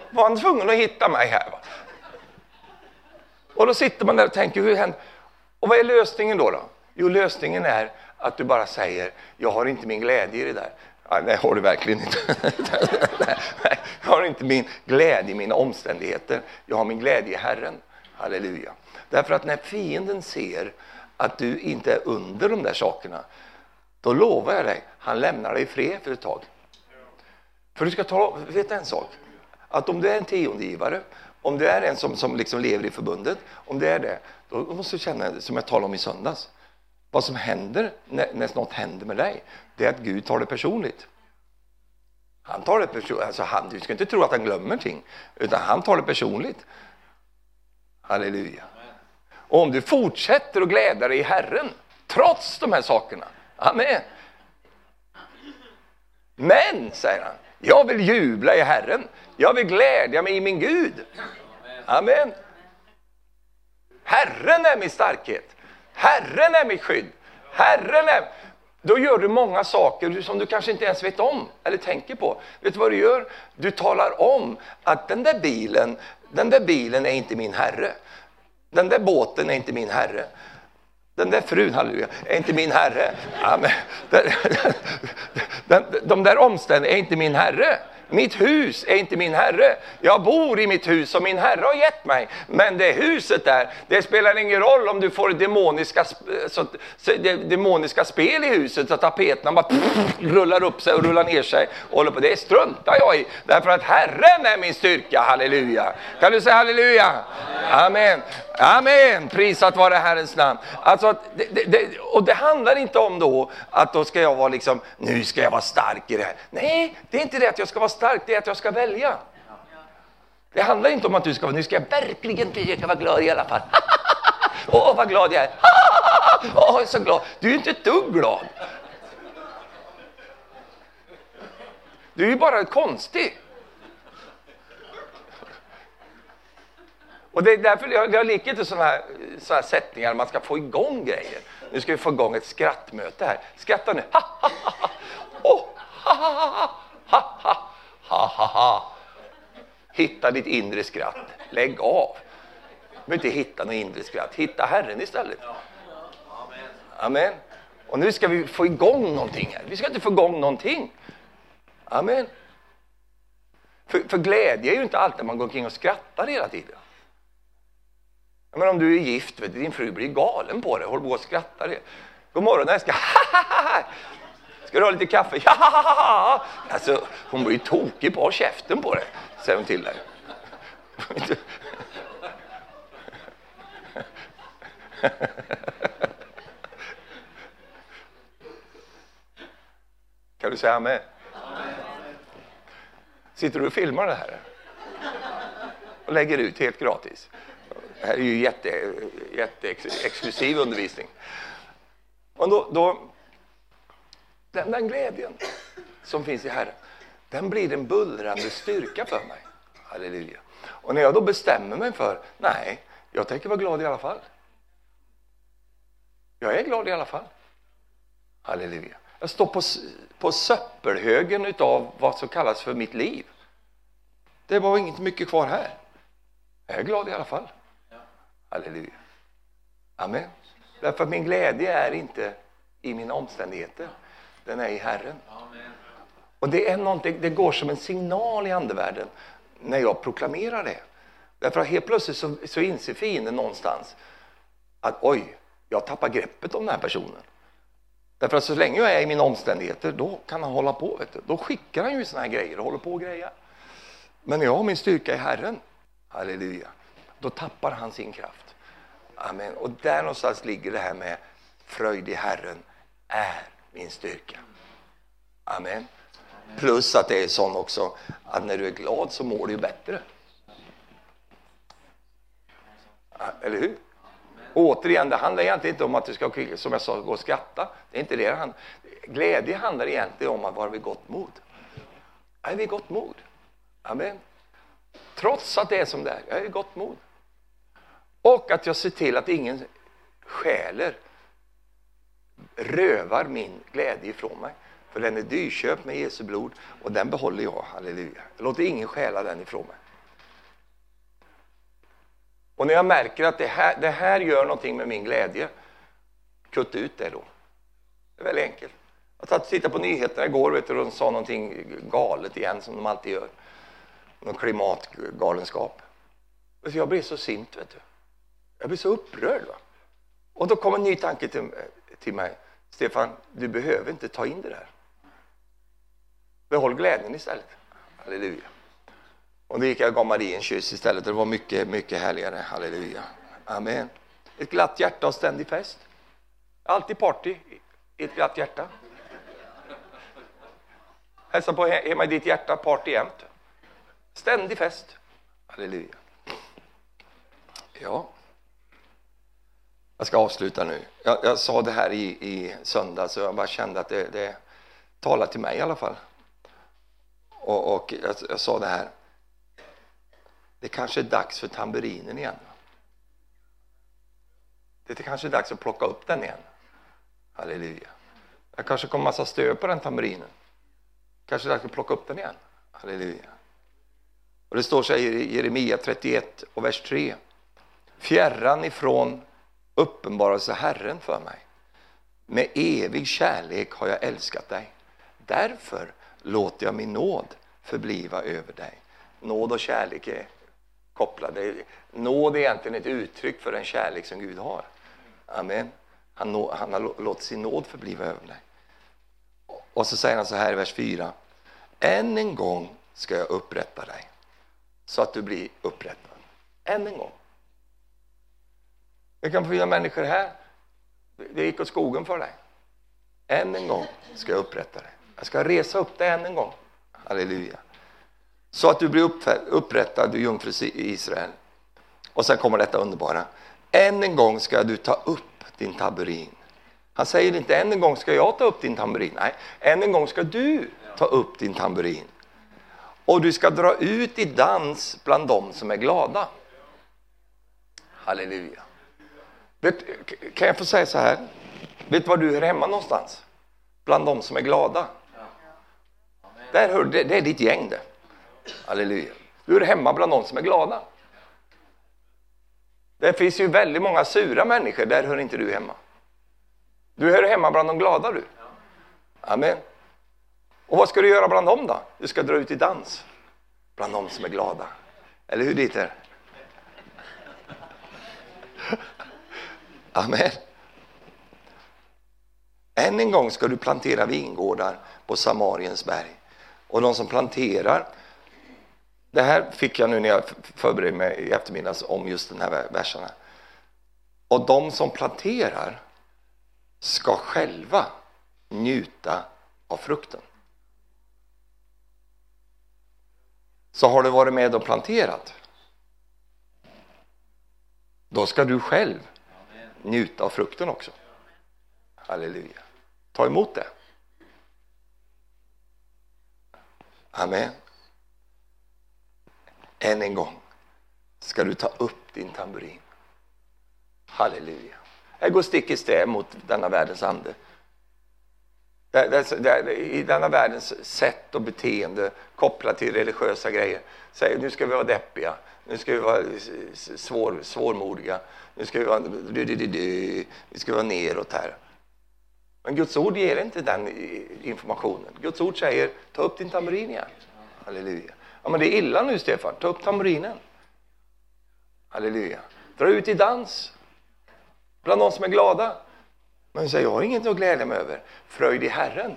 Var han tvungen att hitta mig här? Va? Och då sitter man där och tänker, hur händer? Och vad är lösningen då, då? Jo, lösningen är att du bara säger, jag har inte min glädje i det där. Nej, det har du verkligen inte. [LAUGHS] jag har inte min glädje i mina omständigheter. Jag har min glädje i Herren. Halleluja. Därför att när fienden ser att du inte är under de där sakerna, då lovar jag dig, han lämnar dig i fred för ett tag. För du ska ta, vet en sak, att om du är en tiondegivare, om du är en som, som liksom lever i förbundet, om det är det, då måste du känna, som jag talade om i söndags, vad som händer när, när något händer med dig, det är att Gud tar det personligt. Han tar det personligt. Alltså han, du ska inte tro att han glömmer ting, utan han tar det personligt. Halleluja. Och om du fortsätter att glädja dig i Herren, trots de här sakerna, amen. Men, säger han, jag vill jubla i Herren. Jag vill glädja mig i min Gud. Amen. Herren är min starkhet. Herren är mitt skydd. Herren är... Då gör du många saker som du kanske inte ens vet om eller tänker på. Vet du vad du gör? Du talar om att den där bilen, den där bilen är inte min herre. Den där båten är inte min herre. Den där frun, halleluja, är inte min herre. Amen. [LAUGHS] de där omständigheterna är inte min herre. Mitt hus är inte min herre. Jag bor i mitt hus som min herre har gett mig. Men det huset där, det spelar ingen roll om du får demoniska, så, så, demoniska spel i huset så tapeterna bara pff, rullar upp sig och rullar ner sig. Och håller på. Det struntar jag i. Därför att Herren är min styrka. Halleluja. Kan du säga halleluja? Amen. Amen, prisat vare Herrens namn. Alltså, det, det, det, och det handlar inte om då att då ska jag vara liksom, nu ska jag vara stark i det här. Nej, det är inte det att jag ska vara stark, det är att jag ska välja. Det handlar inte om att du ska vara, nu ska jag verkligen försöka vara glad i alla fall. [LAUGHS] Åh, oh, vad glad jag är! [LAUGHS] Åh, oh, jag är så glad. Du är inte ett dugg glad. Du är ju bara konstig. Och det är därför jag, jag liker inte sådana här, såna här sättningar man ska få igång grejer. Nu ska vi få igång ett skrattmöte här. Skratta nu. Ha, ha, ha. Ha, Hitta ditt inre skratt. Lägg av. Du behöver inte hitta något inre skratt. Hitta Herren istället. Amen. Och nu ska vi få igång någonting här. Vi ska inte få igång någonting. Amen. För, för glädje är ju inte alltid man går omkring och skrattar hela tiden. Men om du är gift, vet du, din fru blir galen på dig, håller på och skrattar. God morgon älskling! [LAUGHS] Ska du ha lite kaffe? Ja! [LAUGHS] Alltså, hon blir tokig på käften på dig, säger hon till dig. [LAUGHS] Kan du säga amen? Sitter du och filmar det här? Och lägger ut helt gratis. Det här är ju jätte, jätte exklusiv undervisning. Och då, då, den, den glädjen som finns i Herren, den blir en bullrande styrka för mig. Halleluja. Och när jag då bestämmer mig för, nej, jag tänker vara glad i alla fall. Jag är glad i alla fall. Halleluja. Jag står på, på söppelhögen utav vad som kallas för mitt liv. Det var inget mycket kvar här. Jag är glad i alla fall. Halleluja. Amen. Därför att min glädje är inte i mina omständigheter. Den är i Herren. Och det, är någonting, det går som en signal i andevärlden när jag proklamerar det. Därför att helt plötsligt så, så inser fienden någonstans att oj, jag tappar greppet om den här personen. Därför att så länge jag är i mina omständigheter, då kan han hålla på. Vet du. Då skickar han ju såna här grejer och håller på och grejer. Men när jag har min styrka i Herren, halleluja, då tappar han sin kraft. Amen. Och där någonstans ligger det här med fröjd i Herren är min styrka. Amen. Plus att det är sån också att när du är glad så mår du bättre. Eller hur? återigen, det handlar egentligen inte om att du ska, som jag sa, gå och skratta. Det är inte det det handlar Glädje handlar egentligen om att vara vid gott mod. Jag är vid gott mod. Amen. Trots att det är som det är, jag är vid gott mod. Och att jag ser till att ingen skäler, rövar min glädje ifrån mig. För den är dyrköpt med Jesu blod och den behåller jag, halleluja. Jag låter ingen stjäla den ifrån mig. Och när jag märker att det här, det här gör någonting med min glädje, kutta ut det då. Det är väldigt enkelt. Jag satt och tittade på nyheterna igår vet du, och de sa någonting galet igen som de alltid gör. Någon klimatgalenskap. Jag blev så sint, vet du. Jag blir så upprörd. Va? Och då kom en ny tanke till, till mig. Stefan, du behöver inte ta in det där. Behåll glädjen istället. Halleluja. Och då gick jag och gav Marie en kyss istället. Det var mycket, mycket härligare. Halleluja. Amen. Ett glatt hjärta och ständig fest. Alltid party i ett glatt hjärta. Hälsa på hemma i ditt hjärta, party jämt. Ständig fest. Halleluja. Ja. Jag ska avsluta nu. Jag, jag sa det här i, i söndags och jag bara kände att det, det talar till mig i alla fall. Och, och jag, jag sa det här. Det kanske är dags för tamburinen igen. Det är kanske är dags att plocka upp den igen. Halleluja. Jag kanske kommer massa stöd på den tamburinen. Kanske är dags att plocka upp den igen. Halleluja. Och det står så här i Jeremia 31 och vers 3. Fjärran ifrån uppenbarelse Herren för mig. Med evig kärlek har jag älskat dig. Därför låter jag min nåd förbliva över dig. Nåd och kärlek är kopplade. Nåd är egentligen ett uttryck för den kärlek som Gud har. Amen. Han, nå, han har låtit sin nåd förbliva över dig. Och så säger han så här i vers 4. Än en gång ska jag upprätta dig så att du blir upprättad. Än en gång. Jag kan finnas människor här. Det gick åt skogen för dig. Än en gång ska jag upprätta dig. Jag ska resa upp dig än en gång. Halleluja så att du blir upprättad, du jungfru Israel. Och sen kommer detta underbara. Än en gång ska du ta upp din tamburin. Han säger inte än en gång ska jag ta upp din tamburin. Nej, än en gång ska du ta upp din tamburin. Och du ska dra ut i dans bland dem som är glada. Halleluja. Vet, kan jag få säga så här? Vet du var du hör hemma någonstans? Bland de som är glada. Där hör, det, det är ditt gäng det. Halleluja. Du är hemma bland de som är glada. Det finns ju väldigt många sura människor, där hör inte du hemma. Du hör hemma bland de glada du. Amen. Och vad ska du göra bland dem då? Du ska dra ut i dans bland de som är glada. Eller hur Dieter? Amen. Än en gång ska du plantera vingårdar på Samariens berg. Och de som planterar det här fick jag nu när jag förberedde mig i eftermiddags om just den här verserna. Och de som planterar ska själva njuta av frukten. så har du varit med och planterat. Då ska du själv njuta av frukten också. Halleluja. Ta emot det. Amen. Än en gång ska du ta upp din tamburin. Halleluja. Jag går stick i stäv mot denna världens ande. I denna världens sätt och beteende kopplat till religiösa grejer säger nu ska vi vara deppiga, nu ska vi vara svår, svårmodiga, nu ska vi vara, vi ska vara neråt här. Men Guds ord ger inte den informationen. Guds ord säger ta upp din tamburin igen. Halleluja. Ja, men det är illa nu Stefan, ta upp tamburinen. Halleluja. Dra ut i dans bland de som är glada. Men säger jag har inget att glädja mig över. Fröjd i Herren.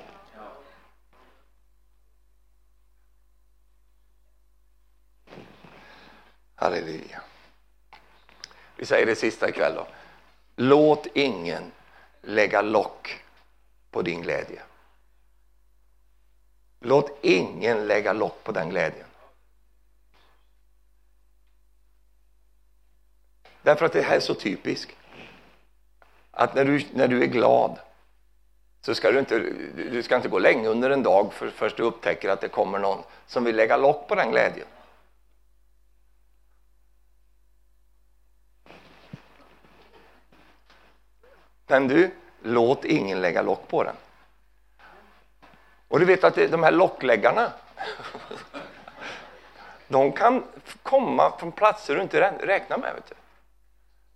Halleluja. Vi säger det sista ikväll då. Låt ingen lägga lock på din glädje. Låt ingen lägga lock på den glädjen. Därför att det här är så typiskt. Att när du, när du är glad så ska du inte, du ska inte gå länge under en dag för först du upptäcker att det kommer någon som vill lägga lock på den glädjen. Men du, låt ingen lägga lock på den. Och du vet att de här lockläggarna, [LAUGHS] de kan komma från platser du inte räknar med. Vet du.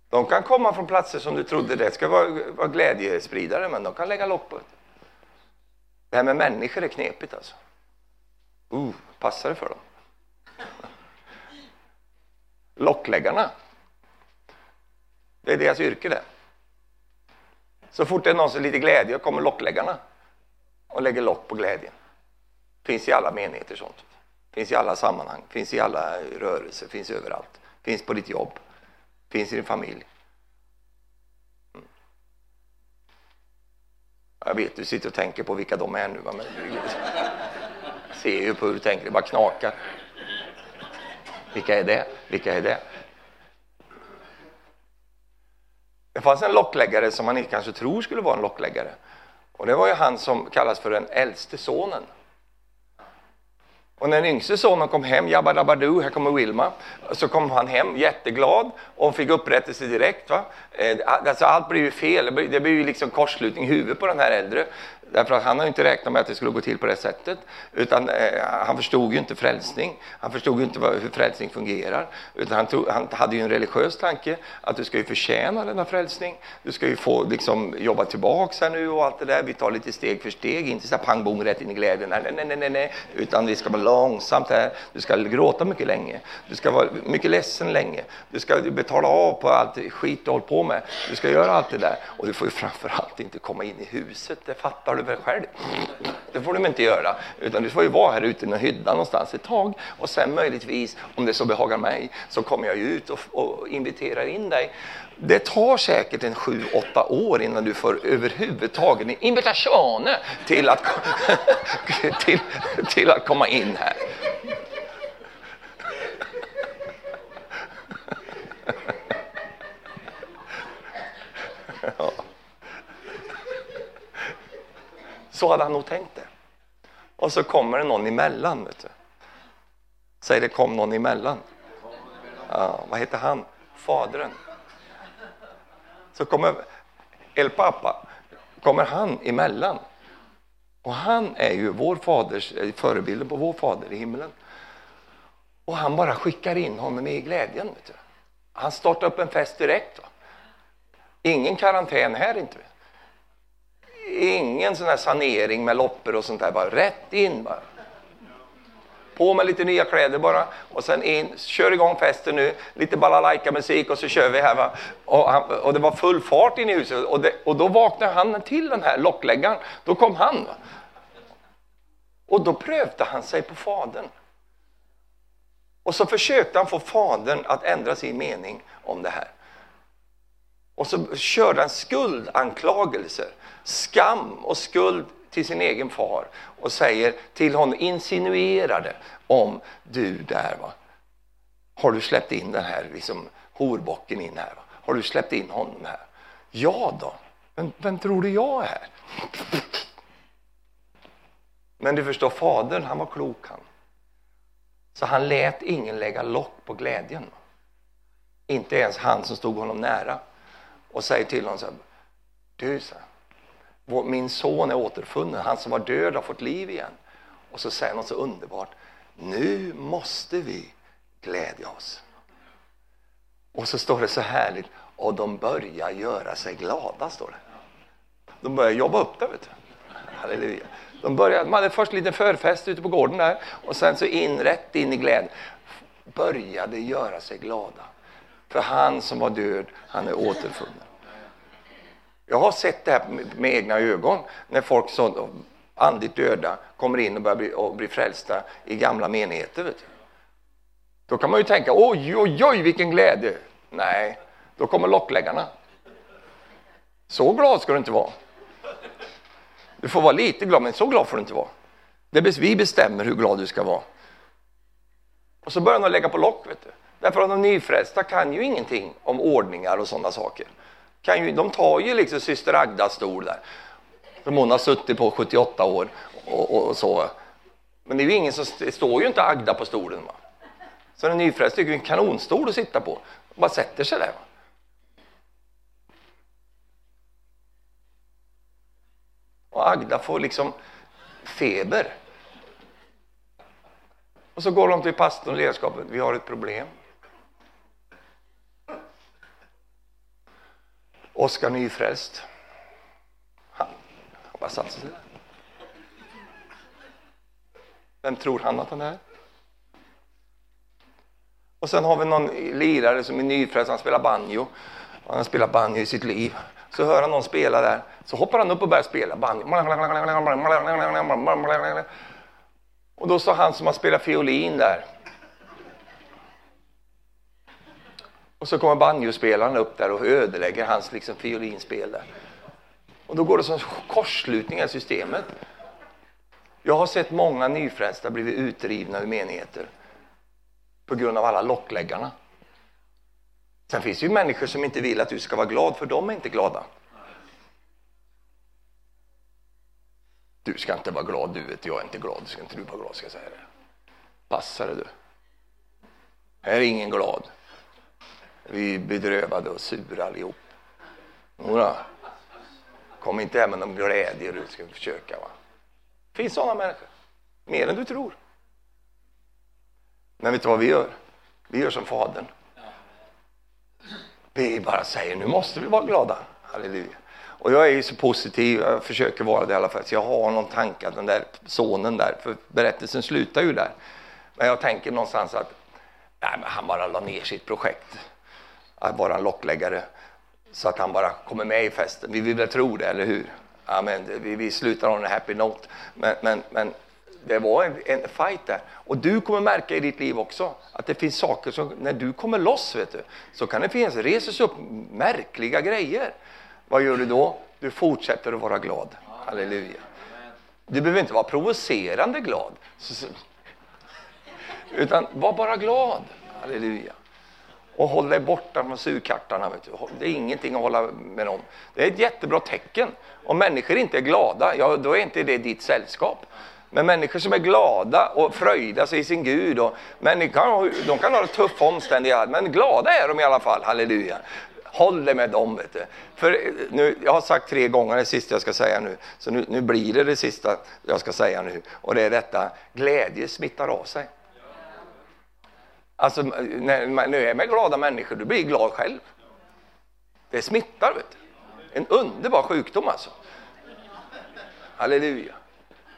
De kan komma från platser som du trodde det ska vara, vara glädjespridare, men de kan lägga lock på det. Det här med människor är knepigt alltså. Uh, passar det för dem? [LAUGHS] Lockläggarna. Det är deras yrke det. Så fort det är någon som är lite glädje kommer lockläggarna och lägger lock på glädjen. Finns i alla menigheter sånt. Finns i alla sammanhang, finns i alla rörelser, finns överallt. Finns på ditt jobb, finns i din familj. Mm. Jag vet, du sitter och tänker på vilka de är nu. Va? Men ser ju på hur du tänker, det bara knakar. Vilka är det? Vilka är det? Det fanns en lockläggare som man inte kanske tror skulle vara en lockläggare. Och det var ju han som kallas för den äldste sonen. Och när den yngste sonen kom hem, jabba dabba du, här kommer Wilma, så kom han hem jätteglad och fick upprättelse direkt. Va? Eh, alltså allt blir ju fel, det blir ju liksom kortslutning i huvudet på den här äldre. Därför att han har inte räknat med att det skulle gå till på det sättet. Utan eh, han förstod ju inte frälsning. Han förstod ju inte vad, hur frälsning fungerar. Utan han, tog, han hade ju en religiös tanke att du ska ju förtjäna denna frälsning. Du ska ju få liksom, jobba tillbaks här nu och allt det där. Vi tar lite steg för steg, inte så här pang bom rätt in i glädjen. Nej, nej, nej, nej, nej. Utan vi ska vara långsamt här. Du ska gråta mycket länge. Du ska vara mycket ledsen länge. Du ska betala av på allt skit du håller på med. Du ska göra allt det där. Och du får ju framförallt inte komma in i huset, det fattar du väl själv? Det får du inte göra. Utan du får ju vara här ute i en hydda någonstans ett tag. Och sen möjligtvis, om det så behagar mig, så kommer jag ut och, och inviterar in dig. Det tar säkert en sju, åtta år innan du får överhuvudtaget en invitation till att, [LAUGHS] till, till att komma in här. Så hade han nog tänkt det. Och så kommer det någon emellan. Vet du. Säg det kom någon emellan. Ja, vad heter han? Fadern. Så kommer El Papa, kommer han emellan. Och han är ju vår faders, eh, förebilden på vår fader i himlen. Och han bara skickar in honom i glädjen. Vet du. Han startar upp en fest direkt. Va? Ingen karantän här inte. Ingen sån här sanering med loppor och sånt där. Bara rätt in bara. På med lite nya kläder bara och sen in, kör igång festen nu, lite balalaika-musik och så kör vi här. Va? Och, han, och det var full fart in i huset och, det, och då vaknade han till den här lockläggaren. Då kom han. Va? Och då prövde han sig på fadern. Och så försökte han få fadern att ändra sin mening om det här. Och så körde han skuldanklagelser, skam och skuld till sin egen far och säger till honom, insinuerade om du där va. Har du släppt in den här liksom, horbocken in här? Va? Har du släppt in honom här? Ja då, men vem tror du jag är? Men du förstår, fadern han var klok han. Så han lät ingen lägga lock på glädjen. Inte ens han som stod honom nära. Och säger till honom så här, du, så här, min son är återfunnen, han som var död har fått liv igen. Och så säger han något så underbart, nu måste vi glädja oss. Och så står det så härligt, och de börjar göra sig glada, står det. De börjar jobba upp det, vet du. Halleluja. De, började, man hade först en liten förfest ute på gården där och sen så in, rätt in i glädjen. Började göra sig glada. För han som var död, han är återfunnen. Jag har sett det här med egna ögon när folk som andligt döda kommer in och börjar bli, och bli frälsta i gamla menigheter. Vet du. Då kan man ju tänka, oj, oj, oj, vilken glädje. Nej, då kommer lockläggarna. Så glad ska du inte vara. Du får vara lite glad, men så glad får du inte vara. Det vi bestämmer hur glad du ska vara. Och så börjar de lägga på lock, vet du. Därför att de nyfrälsta kan ju ingenting om ordningar och sådana saker. Kan ju, de tar ju liksom syster Agdas stol där, som hon har suttit på 78 år och, och, och så. Men det är ju ingen som, det står ju inte Agda på stolen. Va? Så en nyfrälst tycker det är en kanonstol att sitta på. De bara sätter sig där. Va? Och Agda får liksom feber. Och så går de till pastorn och ledarskapet. Vi har ett problem. Oskar Nyfrälst. Han, han bara satte sig där. Vem tror han att han är? Och sen har vi någon lirare som är nyfrälst, han spelar banjo. Han har spelat banjo i sitt liv. Så hör han någon spela där, så hoppar han upp och börjar spela banjo. Och då sa han som har spelat fiolin där. Och så kommer banjospelaren upp där och ödelägger hans liksom, fiolinspel där. Och då går det som korsslutning i systemet. Jag har sett många nyfrälsta blivit utrivna ur menigheter på grund av alla lockläggarna. Sen finns det ju människor som inte vill att du ska vara glad, för de är inte glada. Du ska inte vara glad, du vet jag är inte glad, ska inte du vara glad, ska jag säga det. Passa dig du. Här är ingen glad. Vi är bedrövade och sura allihop. Jodå. Kom inte hem med någon glädje, du ska försöka. Va? Det finns sådana människor. Mer än du tror. Men vet du vad vi gör? Vi gör som Fadern. Vi bara säger nu måste vi vara glada. Halleluja. Och jag är ju så positiv, jag försöker vara det i alla fall, så jag har någon tanke att den där sonen där, för berättelsen slutar ju där. Men jag tänker någonstans att nej, men han bara la ner sitt projekt, att vara en lockläggare, så att han bara kommer med i festen. Vi vill väl tro det, eller hur? Ja, men vi, vi slutar on en happy note. Men, men, men det var en, en fight där. Och du kommer märka i ditt liv också att det finns saker som, när du kommer loss, vet du, så kan det finnas, reses upp märkliga grejer. Vad gör du då? Du fortsätter att vara glad. Halleluja. Du behöver inte vara provocerande glad. [LAUGHS] Utan var bara glad. Halleluja. Och håll dig borta från surkartarna. Vet du. Det är ingenting att hålla med dem. Det är ett jättebra tecken. Om människor inte är glada, ja då är inte det ditt sällskap. Men människor som är glada och fröjda sig i sin Gud. Och människor, de kan ha tuffa omständigheter, men glada är de i alla fall. Halleluja. Håll dig med dem. Vet du. För eh, nu, jag har sagt tre gånger det sista jag ska säga nu, så nu, nu blir det det sista jag ska säga nu. Och det är detta, glädje smittar av sig. Alltså, när man är med glada människor, du blir glad själv. Det smittar, vet du. En underbar sjukdom alltså. Halleluja.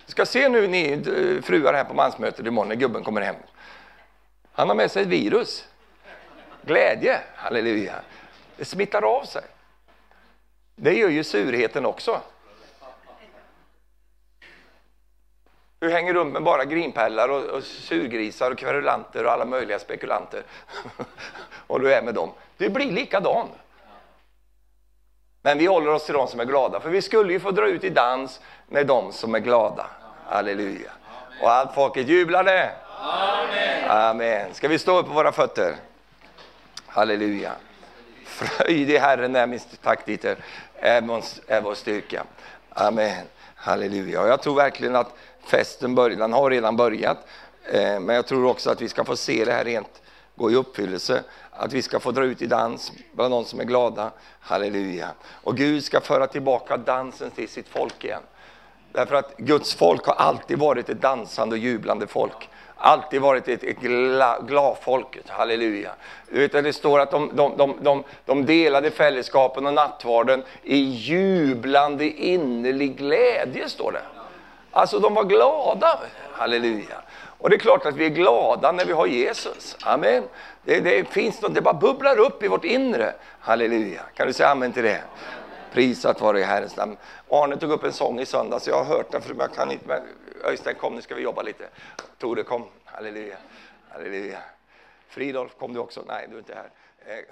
Du ska se nu ni eh, fruar här på mansmötet imorgon när gubben kommer hem. Han har med sig ett virus. Glädje, halleluja. Det smittar av sig. Det gör ju surheten också. Du hänger runt med bara grinpellar, och, och surgrisar och kverulanter och alla möjliga spekulanter. [LAUGHS] och du är med dem. Du blir likadan. Men vi håller oss till de som är glada, för vi skulle ju få dra ut i dans med de som är glada. Halleluja. Och allt folket jublade. Amen. Amen. Ska vi stå upp på våra fötter? Halleluja. Fröjd i Herren är min taktitel, är vår styrka. Amen. Halleluja. Och jag tror verkligen att festen börjar, den har redan börjat. Eh, men jag tror också att vi ska få se det här rent gå i uppfyllelse. Att vi ska få dra ut i dans bland de som är glada. Halleluja. Och Gud ska föra tillbaka dansen till sitt folk igen. Därför att Guds folk har alltid varit ett dansande och jublande folk. Alltid varit ett, ett glad-folk. halleluja. Du vet, det står att de, de, de, de, de delade fällskapen och nattvarden i jublande innerlig glädje, står det. Alltså de var glada, halleluja. Och det är klart att vi är glada när vi har Jesus. Amen. Det, det finns något, det bara bubblar upp i vårt inre. Halleluja. Kan du säga amen till det? Prisat vare i Herrens namn. Arne tog upp en sång i söndags, jag har hört den för jag kan inte. Men Öystein kom, nu ska vi jobba lite. Tore kom, halleluja. halleluja. Fridolf, kom du också? Nej, du är inte här. Eh,